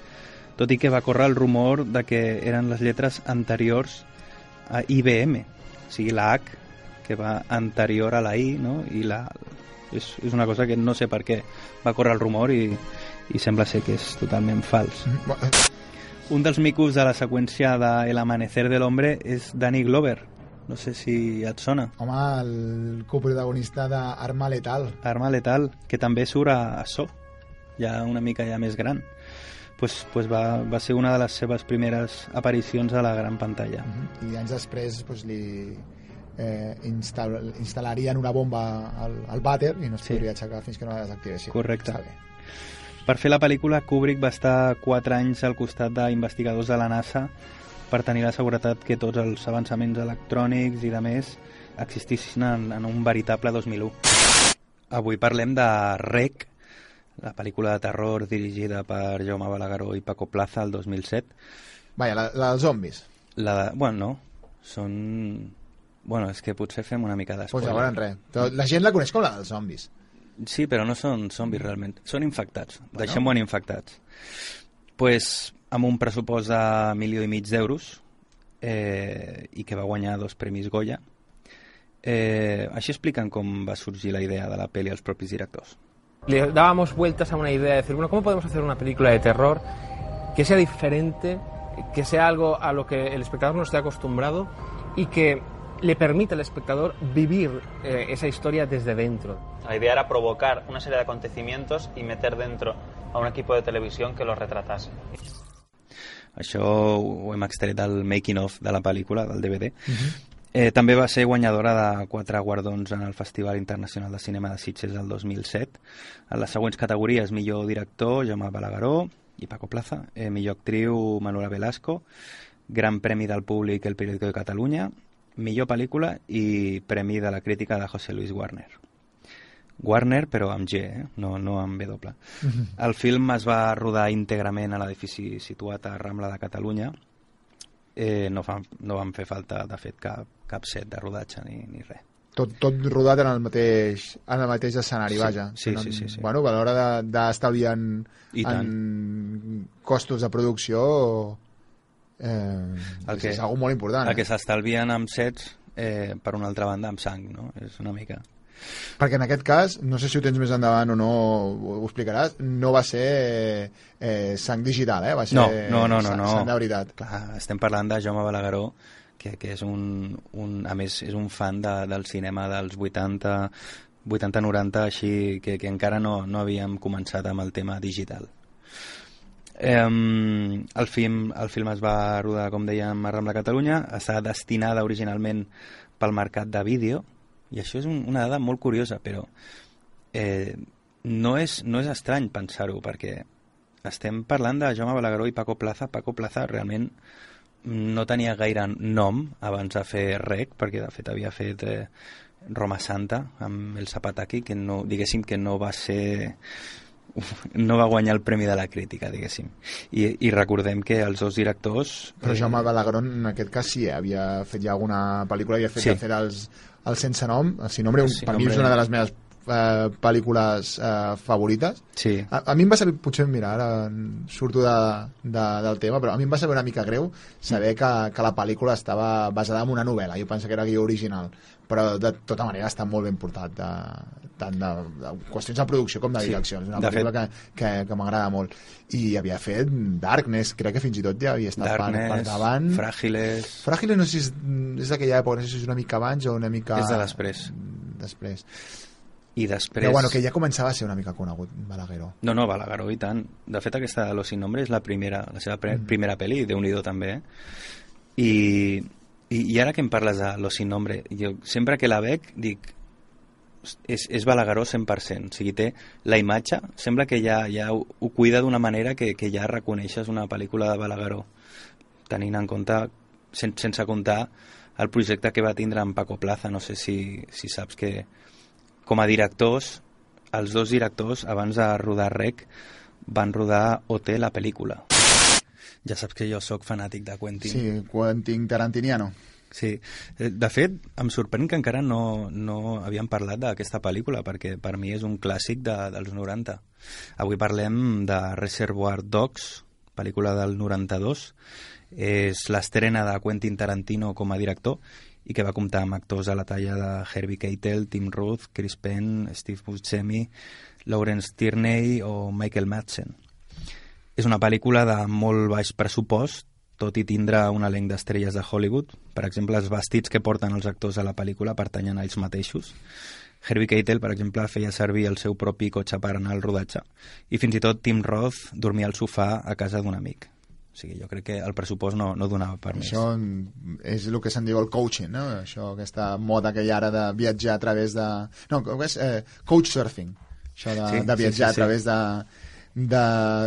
tot que va córrer el rumor de que eren les lletres anteriors a IBM, sigui, la H, que va anterior a la I, no? i la, és, és una cosa que no sé per què va córrer el rumor i, i sembla ser que és totalment fals. Un dels micos de la seqüència de El amanecer de l'hombre és Danny Glover. No sé si et sona. Home, el coprotagonista d'Arma Letal. Arma Letal, que també surt a So, ja una mica ja més gran. Pues, pues va, va ser una de les seves primeres aparicions a la gran pantalla. I anys després pues, li eh, instal instal·larien una bomba al, al vàter i no es Sí. podria aixecar fins que no la desactivessin. Correcte. Està bé. Per fer la pel·lícula, Kubrick va estar 4 anys al costat d'investigadors de la NASA per tenir la seguretat que tots els avançaments electrònics i de més existissin en, en un veritable 2001. Avui parlem de Rec, la pel·lícula de terror dirigida per Jaume Balagueró i Paco Plaza el 2007. Vaja, la, la dels zombis. La de, bueno, no, són... Bueno, és que potser fem una mica Pues d'espoiler. llavors res. Però la gent la coneix com la dels zombis. Sí, però no són zombis realment, són infectats. Bueno. Deixem-ho en infectats. pues, amb un pressupost de milió i mig d'euros eh, i que va guanyar dos premis Goya. Eh, així expliquen com va sorgir la idea de la pel·li als propis directors. Le dábamos vueltas a una idea de decir, bueno, ¿cómo podemos hacer una película de terror que sea diferente, que sea algo a lo que el espectador no esté acostumbrado y que le permita al espectador vivir eh, esa historia desde dentro? La idea era provocar una serie de acontecimientos y meter dentro a un equipo de televisión que los retratase. Això ho hem extret del making of de la pel·lícula, del DVD. Eh, també va ser guanyadora de quatre guardons en el Festival Internacional de Cinema de Sitges del 2007. En les següents categories, millor director, Jaume Balagueró i Paco Plaza, eh, millor actriu, Manuela Velasco, Gran Premi del Públic, El Periódico de Catalunya, millor pel·lícula i Premi de la Crítica de José Luis Warner. Warner, però amb G, eh? no, no amb W. El film es va rodar íntegrament a l'edifici situat a Rambla de Catalunya. Eh, no, fan, no van fer falta, de fet, cap, cap set de rodatge ni, ni res. tot, tot rodat en el mateix, en el mateix escenari, Sí, vaja. sí, No- sí, sí, sí. Bueno, a l'hora de- d'estalviar en, I tant. en costos de producció eh, El que, és algo molt important. El que Eh? s'estalvien amb sets, eh, per una altra banda, amb sang, no? És una mica... Perquè en aquest cas, no sé si ho tens més endavant o no, ho, ho explicaràs, no va ser eh, sang digital, eh? Va ser No, no, no, no. sang, no. sang de veritat. Clar, estem parlant de Jaume Balagueró, que, que és un, un, a més, és un fan de, del cinema dels 80, 80-90, així que, que encara no, no havíem començat amb el tema digital. Eh, el, film, el film es va rodar, com dèiem, a Rambla Catalunya, està destinada originalment pel mercat de vídeo, i això és un, una dada molt curiosa, però eh, no, és, no és estrany pensar-ho, perquè estem parlant de Jaume Balagueró i Paco Plaza. Paco Plaza realment no tenia gaire nom abans de fer rec, perquè de fet havia fet eh, Roma Santa amb el Zapataki, que no, diguéssim que no va ser no va guanyar el Premi de la Crítica, diguéssim. I, i recordem que els dos directors... Però eh, Jaume Balagueró, en aquest cas, sí, eh? havia fet ja alguna pel·lícula, havia fet, Sí. sí. fet els, el Sense Nom, el Sin Nombre, Sin per mi és una de les meves eh, pel·lícules eh, favorites. Sí. A, a mi em va saber, potser, mira, ara surto de, de, del tema, però a mi em va saber una mica greu saber que, que la pel·lícula estava basada en una novel·la. Jo penso que era guió original, però de tota manera està molt ben portat, de, tant de, de qüestions de producció com de Sí. direcció. És una pel·lícula que, que, que m'agrada molt. I havia fet Darkness, crec que fins i tot ja havia estat per, per Darkness, davant. Fràgiles... Fràgiles no sé si és, és d'aquella època, no sé si és una mica abans o una mica... És de després. Després. I després... Però bueno, que ja començava a ser una mica conegut, Balagueró. No, no, Balagueró i tant. De fet, aquesta de Los Sin Nombre és la primera, la seva pre Mm. primera pel·li, de nhi també. Eh? I, i, I ara que em parles de Los Sin Nombre, jo sempre que la veig dic és, és Balagueró 100%, o sigui, té la imatge, sembla que ja, ja ho, ho cuida d'una manera que, que ja reconeixes una pel·lícula de Balagueró, tenint en compte, sen, sense comptar el projecte que va tindre amb Paco Plaza, no sé si, si saps que com a directors, els dos directors, abans de rodar Rec, van rodar OT, la pel·lícula. Ja saps que jo sóc fanàtic de Quentin. Sí, Quentin Tarantiniano. Sí. Eh, De fet, em sorprèn que encara no, no havíem parlat d'aquesta pel·lícula, perquè per mi és un clàssic de, dels 90. Avui parlem de Reservoir Dogs, pel·lícula del 92. És l'estrena de Quentin Tarantino com a director i que va comptar amb actors a la talla de Herbie Keitel, Tim Roth, Chris Penn, Steve Buscemi, Lawrence Tierney o Michael Madsen. És una pel·lícula de molt baix pressupost, tot i tindre un elenc d'estrelles de Hollywood. Per exemple, els vestits que porten els actors a la pel·lícula pertanyen a ells mateixos. Herbie Keitel, per exemple, feia servir el seu propi cotxe per anar al rodatge. I fins i tot Tim Roth dormia al sofà a casa d'un amic. O sigui, jo crec que el pressupost no, no donava per més. Això és el que se'n diu el coaching, no? Això, aquesta moda que hi ha ara de viatjar a través de... No, és eh, coach surfing. Això de, Sí, de sí, viatjar sí, sí. a través de, de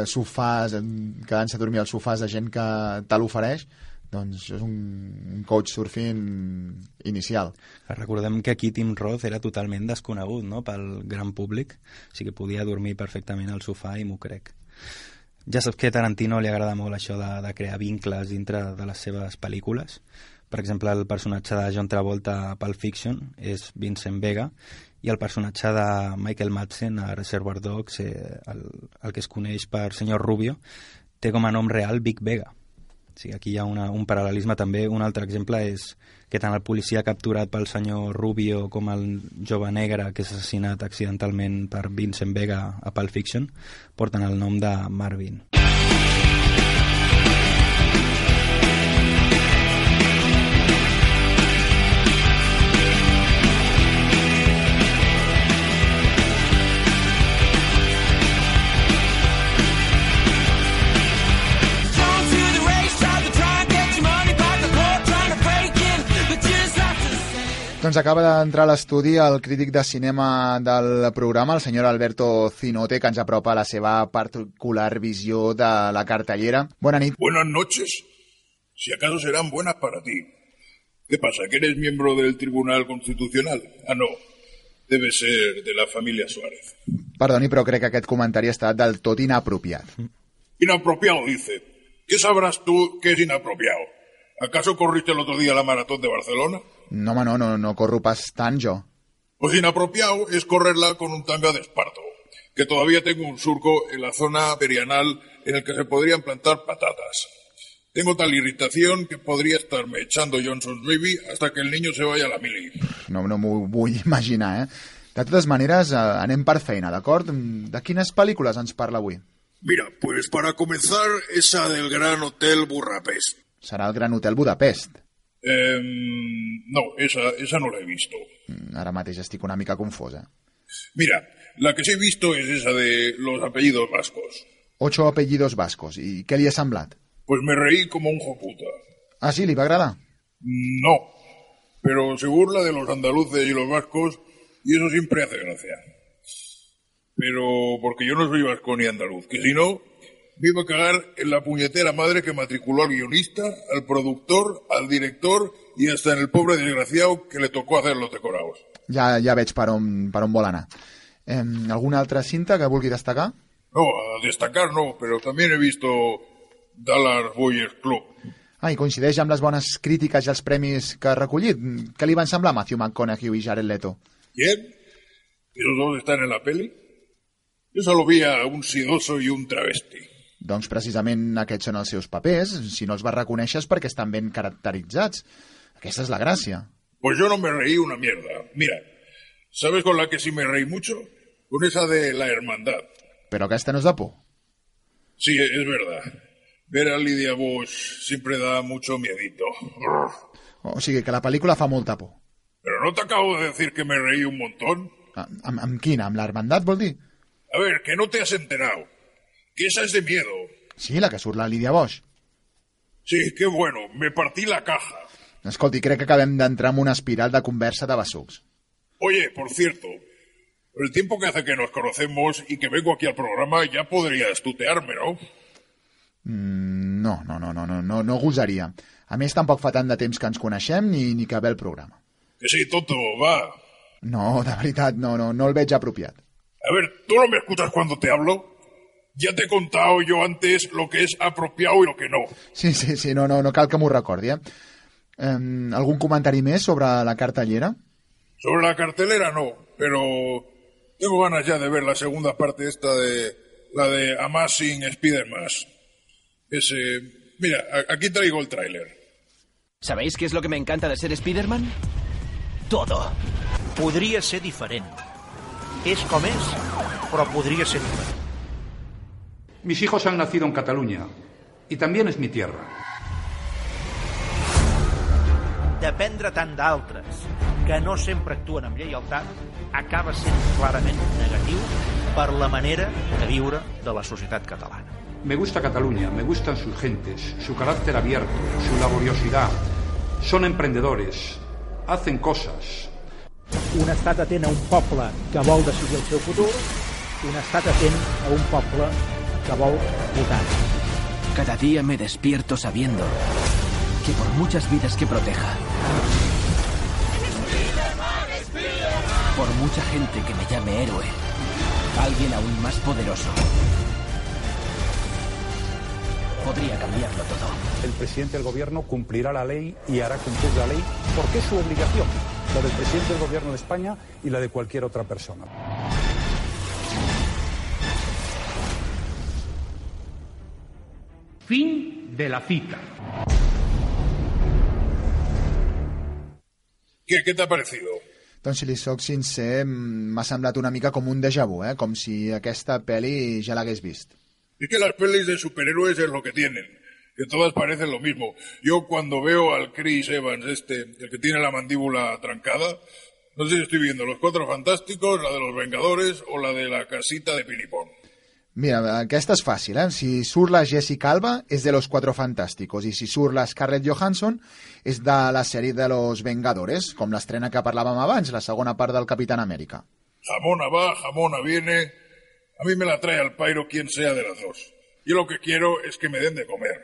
sofàs, quedant-se a dormir al sofàs de gent que te l'ofereix, doncs això és un, un coach surfing inicial. Recordem que aquí Tim Roth era totalment desconegut no? pel gran públic, o sigui que podia dormir perfectament al sofà i m'ho crec. Ja saps que a Tarantino li agrada molt això de, de crear vincles dintre de les seves pel·lícules. Per exemple, el personatge de John Travolta a Pulp Fiction és Vincent Vega i el personatge de Michael Madsen a Reservoir Dogs, eh, el, el que es coneix per senyor Rubio, té com a nom real Big Vega. O sigui, aquí hi ha una, un paral·lelisme també. Un altre exemple és que tant el policia capturat pel senyor Rubio com el jove negre que és assassinat accidentalment per Vincent Vega a Pulp Fiction porten el nom de Marvin. Doncs acaba d'entrar a l'estudi el crític de cinema del programa, el senyor Alberto Zinote, que ens apropa la seva particular visió de la cartellera. Bona nit. Buenas noches. Si acaso serán buenas para ti. ¿Qué pasa? ¿Que eres miembro del Tribunal Constitucional? Ah, no. Debe ser de la familia Suárez. Perdoni, però crec que aquest comentari ha estat del tot inapropiat. Inapropiado, dice. ¿Qué sabrás tú que es inapropiado? ¿Acaso corriste el otro día la maratón de Barcelona? No, home, no, no, no corro pas tant jo. Pues inapropiado es correrla con un tanga de esparto, que todavía tengo un surco en la zona perianal en el que se podrían plantar patatas. Tengo tal irritación que podría estarme echando Johnson's Baby hasta que el niño se vaya a la mili. No, no m'ho vull imaginar, eh? De totes maneres, eh, anem per feina, d'acord? De quines pel·lícules ens parla avui? Mira, pues para comenzar, esa del Gran Hotel Burrapest. Serà el Gran Hotel Budapest. Eh, no, esa, esa no la he visto. Mm, Ara mateix estic una mica confosa. Mira, la que sí he visto es esa de los apellidos vascos. Ocho apellidos vascos. I què li ha semblat? Pues me reí como un joputa. Ah, sí? Li va agradar? No, pero se burla de los andaluces y los vascos y eso siempre hace gracia. Pero porque yo no soy vasco ni andaluz, que si no, iba a cagar en la puñetera madre que matriculó al guionista, al productor, al director y hasta en el pobre desgraciado que le tocó hacer los decorados. Ja, ja veig per on, per on vol anar. Eh, alguna altra cinta que vulgui destacar? No, a destacar no, pero también he visto Dallas Boyers Club. Ah, i coincideix amb les bones crítiques i els premis que ha recollit. Què li van semblar Matthew McConaughey i Jared Leto? ¿Quién? ¿Esos dos están en la peli? Yo solo vi a un sidoso y un travesti. Doncs precisament aquests són els seus papers. Si no els vas reconèixer és perquè estan ben caracteritzats. Aquesta és la gràcia. Pues yo no me reí una mierda. Mira, ¿sabes con la que sí me reí mucho? Con esa de la hermandad. Però aquesta no és de por. Sí, es verdad. Ver a Lidia Bush siempre da mucho miedito. O sigui que la pel·lícula fa molta por. Pero no te acabo de decir que me reí un montón. Amb, amb quina? Amb l'hermandat, vol dir? A ver, que no te has enterado. Que esa es de miedo. Sí, la que surt la Lídia Bosch. Sí, qué bueno. Me partí la caja. Escolti, crec que acabem d'entrar en una espiral de conversa de bessucs. Oye, por cierto, el tiempo que hace que nos conocemos y que vengo aquí al programa ya podrías tutearme, ¿no? Mm, no, no, no, no, no, no, no gosaria. A més, tampoc fa tant de temps que ens coneixem ni, ni que ve el programa. Que sí, tonto, va. No, de veritat, no, no, no el veig apropiat. A ver, ¿tú no me escuchas cuando te hablo? Ya te he contado yo antes lo que es apropiado y lo que no. Sí, sí, sí, no, no, no cal que m'ho recordi, eh? Um, algun comentari més sobre la cartellera? Sobre la cartelera no, pero tengo ganas ya de ver la segunda parte esta de la de Amazing Spider-Man. Ese, mira, aquí traigo el tráiler. ¿Sabéis qué es lo que me encanta de ser Spider-Man? Todo. Podria ser diferent. És com és, però podria ser diferent. Mis hijos han nacido en Cataluña y también es mi tierra. Dependre tant d'altres que no sempre actuen amb lleialtat acaba sent clarament negatiu per la manera de viure de la societat catalana. Me gusta Cataluña, me gustan sus gentes, su carácter abierto, su laboriosidad. Son emprendedores, hacen cosas. Un estat atent a un poble que vol decidir el seu futur, un estat atent a un poble votar. Cada día me despierto sabiendo que por muchas vidas que proteja, por mucha gente que me llame héroe, alguien aún más poderoso podría cambiarlo todo. El presidente del gobierno cumplirá la ley y hará cumplir la ley porque es su obligación, la del presidente del gobierno de España y la de cualquier otra persona. Fin de la cita. ¿Qué, qué te ha parecido? Doncs si li soc sincer, mm, m'ha semblat una mica com un déjà vu, eh? com si aquesta pel·li ja l'hagués vist. Es que las pelis de superhéroes es lo que tienen, que todas parecen lo mismo. Yo cuando veo al Chris Evans, este, el que tiene la mandíbula trancada, no sé si estoy viendo Los Cuatro Fantásticos, la de los Vengadores o la de la casita de Pinipón. Mira, aquesta és fàcil, eh? Si surt la Jessica Alba, és de Los Cuatro Fantásticos, i si surt la Scarlett Johansson, és de la sèrie de Los Vengadores, com l'estrena que parlàvem abans, la segona part del Capitán Amèrica. Jamona va, jamona viene. A mí me la trae al pairo quien sea de las dos. Yo lo que quiero es que me den de comer.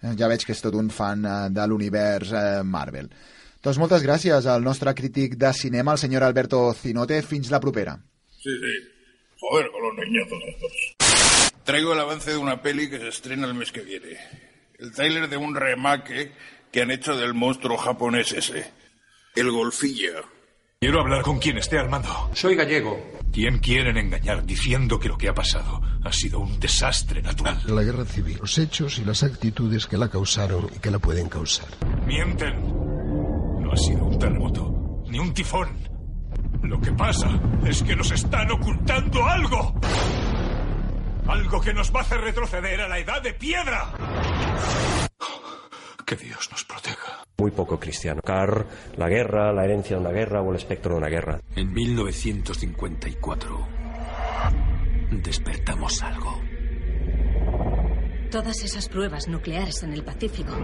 Eh, Ja veig que és tot un fan eh, de l'univers eh, Marvel. Doncs moltes gràcies al nostre crític de cinema, el senyor Alberto Zinote. Fins la propera. Sí, sí. Joder, con los niñatos estos. Traigo el avance de una peli que se estrena el mes que viene. El tráiler de un remake que han hecho del monstruo japonés ese. El golfilla. Quiero hablar con quien esté al mando. Soy gallego. ¿Quién quieren engañar diciendo que lo que ha pasado ha sido un desastre natural? La guerra civil, los hechos y las actitudes que la causaron y que la pueden causar. Mienten. No ha sido un terremoto, ni un tifón. Lo que pasa es que nos están ocultando algo. Algo que nos va a hacer retroceder a la edad de piedra. Que Dios nos proteja. Muy poco cristiano. Car, la guerra, la herencia de una guerra o el espectro de una guerra. En 1954 despertamos algo. Todas esas pruebas nucleares en el Pacífico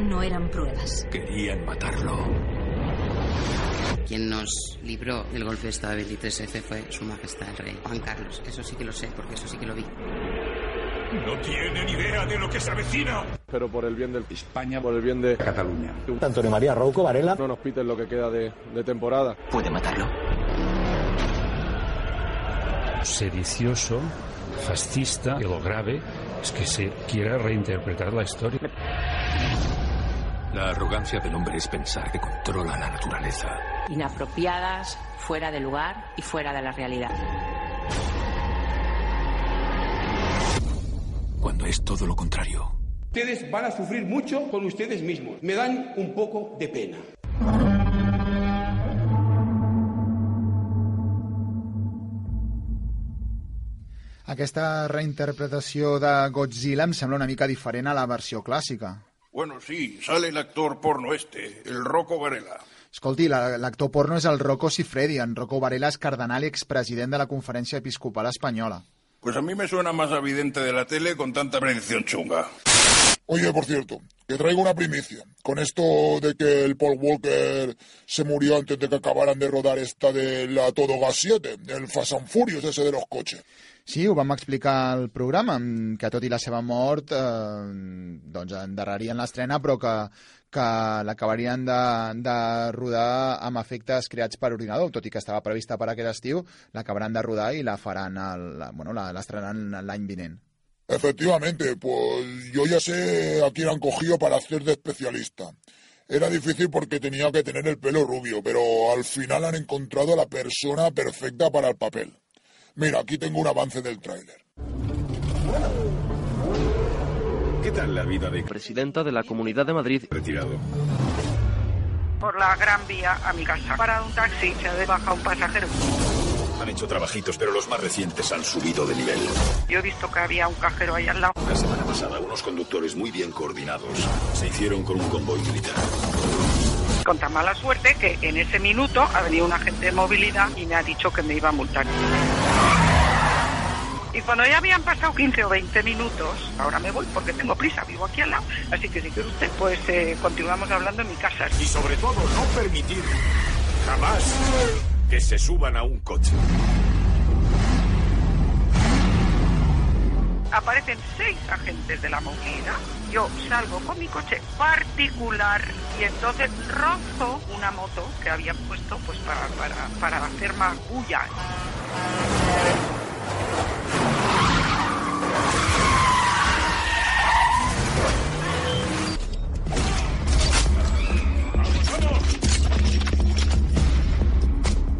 no eran pruebas. Querían matarlo. Quien nos libró del golpe de Estado 23F fue Su Majestad el Rey Juan Carlos. Eso sí que lo sé, porque eso sí que lo vi. No tienen idea de lo que se avecina. Pero por el bien de España, por el bien de Cataluña. Antonio María Rouco Varela. No nos piten lo que queda de, de temporada. Puede matarlo. sedicioso, fascista, y lo grave es que se quiera reinterpretar la historia. La arrogancia del hombre es pensar que controla la naturaleza. Inapropiadas, fuera de lugar y fuera de la realidad. Cuando es todo lo contrario. Ustedes van a sufrir mucho con ustedes mismos. Me dan un poco de pena. Aquesta reinterpretació de Godzilla em sembla una mica diferent a la versió clàssica. Bueno, sí, sale el actor porno este, el Rocco Varela. Escolti, la- l'actor porno és el Rocco Siffredi. En Rocco Varela és cardenal i expresident de la Conferència Episcopal Espanyola. Pues a mí me suena más evidente de la tele con tanta predicción chunga. Oye, por cierto, que traigo una primicia. Con esto de que el Paul Walker se murió antes de que acabaran de rodar esta de la Todo Gas 7, el Fast and Furious ese de los coches. Sí, ho vam explicar al programa, mm, que tot i la seva mort eh, doncs endarrerien l'estrena, però que, que l'acabarien de, de rodar amb efectes creats per ordinador, tot i que estava prevista per aquest estiu, l'acabaran de rodar i la faran, el, la- bueno, la- l'estrenaran l'any vinent. Efectivamente, pues yo ya sé a quién han cogido para hacer de especialista. Era difícil porque tenía que tener el pelo rubio, pero al final han encontrado a la persona perfecta para el papel. Mira, aquí tengo un avance del tráiler. ¿Qué tal la vida de presidenta de la Comunidad de Madrid. retirado? por la Gran Vía a mi casa. Para un taxi se ha bajado un pasajero. Han hecho trabajitos, pero los más recientes han subido de nivel. Yo he visto que había un cajero ahí al lado. La semana pasada, unos conductores muy bien coordinados se hicieron con un convoy militar. Con tan mala suerte que en ese minuto ha venido un agente de movilidad y me ha dicho que me iba a multar. Y cuando ya habían pasado 15 o 20 minutos, ahora me voy porque tengo prisa, vivo aquí al lado. Así que si quiere usted, pues eh, continuamos hablando en mi casa. Y sobre todo, no permitir jamás que se suban a un coche. Aparecen seis agentes de la movilidad. Yo salgo con mi coche particular y entonces rozo una moto que habían puesto pues para, para, para hacer más bulla.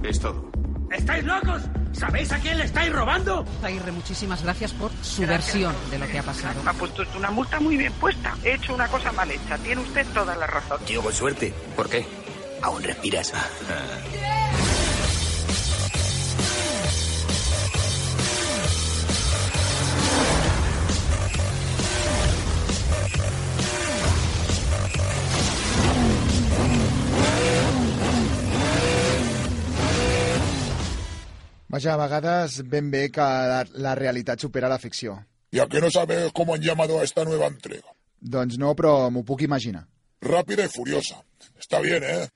Es todo. ¿Estáis locos? ¿Sabéis a quién le estáis robando? Aguirre, muchísimas gracias por su versión de lo que ha pasado. Me ha puesto usted una multa muy bien puesta. He hecho una cosa mal hecha. Tiene usted toda la razón. Tío, con suerte. ¿Por qué? Aún respiras. Vaja, a vegades ben bé que la, la realitat supera la ficció. ¿Y a qué no sabes cómo han llamado a esta nueva entrega? Doncs no, però m'ho puc imaginar. Rápida y furiosa. Está bien, ¿eh?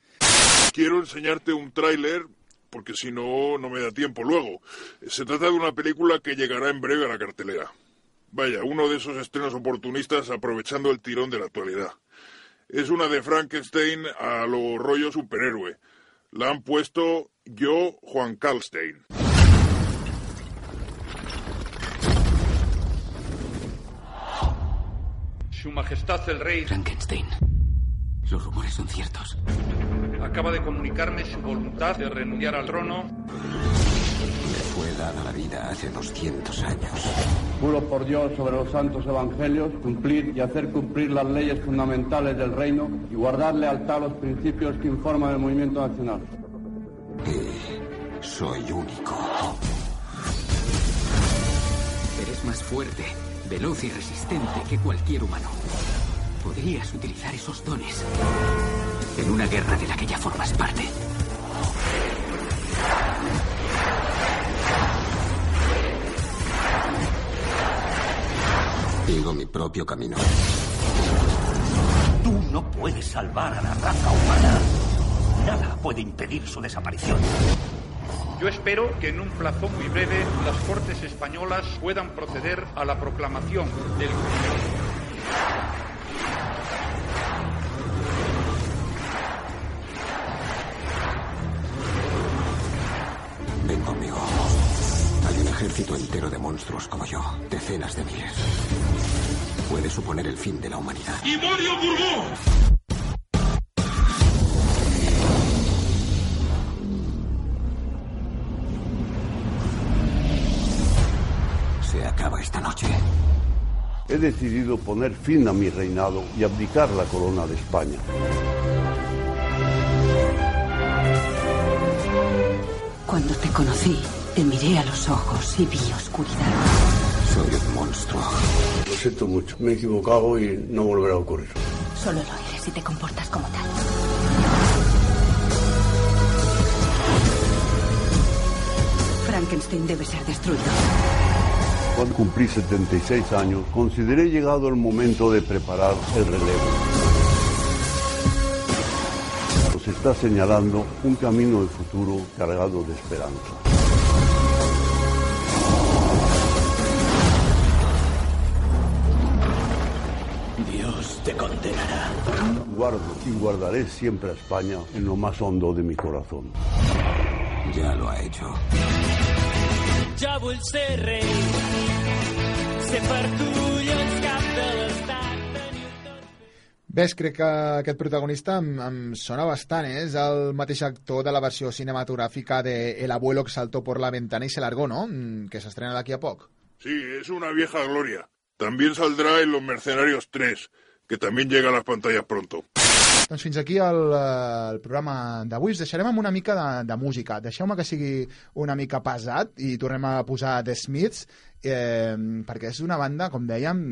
Quiero enseñarte un tráiler porque si no, no me da tiempo luego. Se trata de una película que llegará en breve a la cartelera. Vaya, uno de esos estrenos oportunistas aprovechando el tirón de la actualidad. Es una de Frankenstein a lo rollo superhéroe. La han puesto yo, Juan Kalstein. Su Majestad el Rey Frankenstein. Los rumores son ciertos. acaba de comunicarme su voluntad de renunciar al trono. Me fue dada la vida hace 200 años. Juro por Dios sobre los santos evangelios cumplir y hacer cumplir las leyes fundamentales del reino y guardar lealtad a los principios que informan el movimiento nacional. Y soy único. Eres más fuerte, veloz y resistente que cualquier humano. Podrías utilizar esos dones en una guerra de la que ya formas parte. Sigo mi propio camino. Tú no puedes salvar a la raza humana. Nada puede impedir su desaparición. Yo espero que en un plazo muy breve las Cortes españolas puedan proceder a la proclamación del Ven conmigo. Hay un ejército entero de monstruos como yo, decenas de miles. Puede suponer el fin de la humanidad. ¡Y Mario esta noche. He decidido poner fin a mi reinado y abdicar la corona de España. Cuando te conocí, te miré a los ojos y vi oscuridad. Soy un monstruo. Lo siento mucho, me he equivocado y no volverá a ocurrir. Solo lo eres si te comportas como tal. Frankenstein debe ser destruido. Cuando cumplí 76 años, consideré llegado el momento de preparar el relevo. Nos está señalando un camino de futuro cargado de esperanza. Dios te condenará. Guardo y guardaré siempre a España en lo más hondo de mi corazón. Ya lo ha hecho. Jo vull ser rei, ser per tu llocs cap de l'estat. Ves, crec que aquest protagonista em, em sona bastant, eh? És el mateix actor de la versió cinematogràfica de El abuelo que saltó por la ventana y se largó, ¿no? Mm, Que s'estrena d'aquí a poc. Sí, es una vieja gloria. También saldrá en Los Mercenarios 3, que también llega a las pantallas pronto. Doncs fins aquí el, eh, el programa d'avui. Us deixarem amb una mica de, de música. Deixeu-me que sigui una mica pesat i tornem a posar The Smiths, eh, perquè és una banda, com dèiem,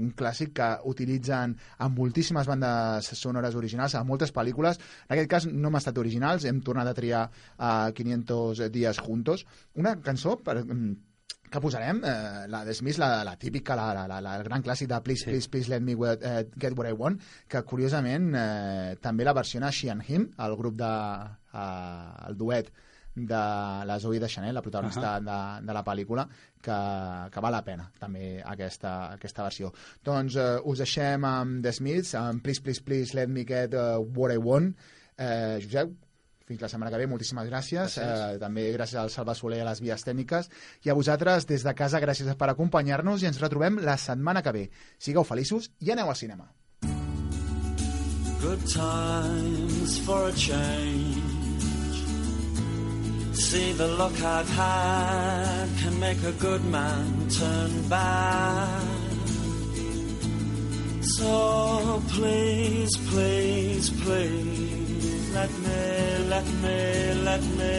un clàssic que utilitzen en moltíssimes bandes sonores originals, a moltes pel·lícules. En aquest cas no hem estat originals, hem tornat a triar a 500 días juntos. Una cançó per, que posarem, eh, la de Smith, la, la típica, la, la, la, la, el gran clàssic de Please, sí. please, please let me what, uh, get what I want, que curiosament eh, també la versiona She and Him, el grup de... Eh, el duet de la Zoe de Chanel, la protagonista uh -huh. de, de la pel·lícula, que, que val la pena també aquesta, aquesta versió. Doncs eh, us deixem amb The Smiths, amb Please, please, please let me get uh, what I want. Eh, Josep, fins la setmana que ve, moltíssimes gràcies. gràcies. Eh, també gràcies al Salva Soler i a les vies tècniques. I a vosaltres, des de casa, gràcies per acompanyar-nos i ens retrobem la setmana que ve. Sigueu feliços i aneu al cinema. Good times for a change. See the look I've had can make a good man turn bad. So please, please, please, let me, let me, let me,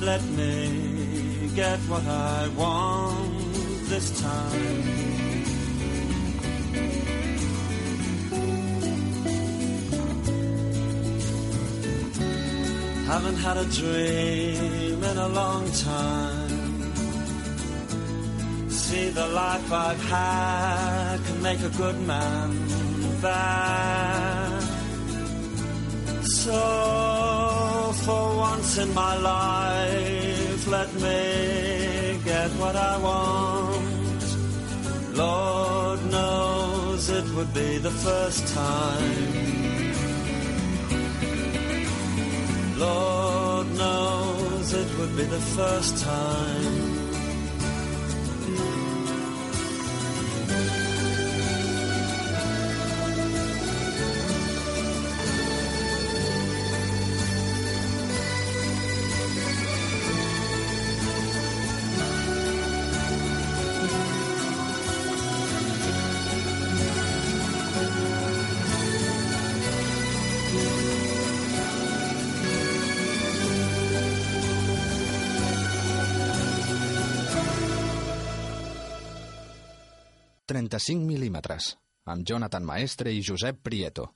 let me get what I want this time. Haven't had a dream in a long time. See, the life I've had can make a good man bad. So, for once in my life, let me get what I want. Lord knows it would be the first time. Lord knows it would be the first time. 35 mil·límetres, amb Jonathan Maestre i Josep Prieto.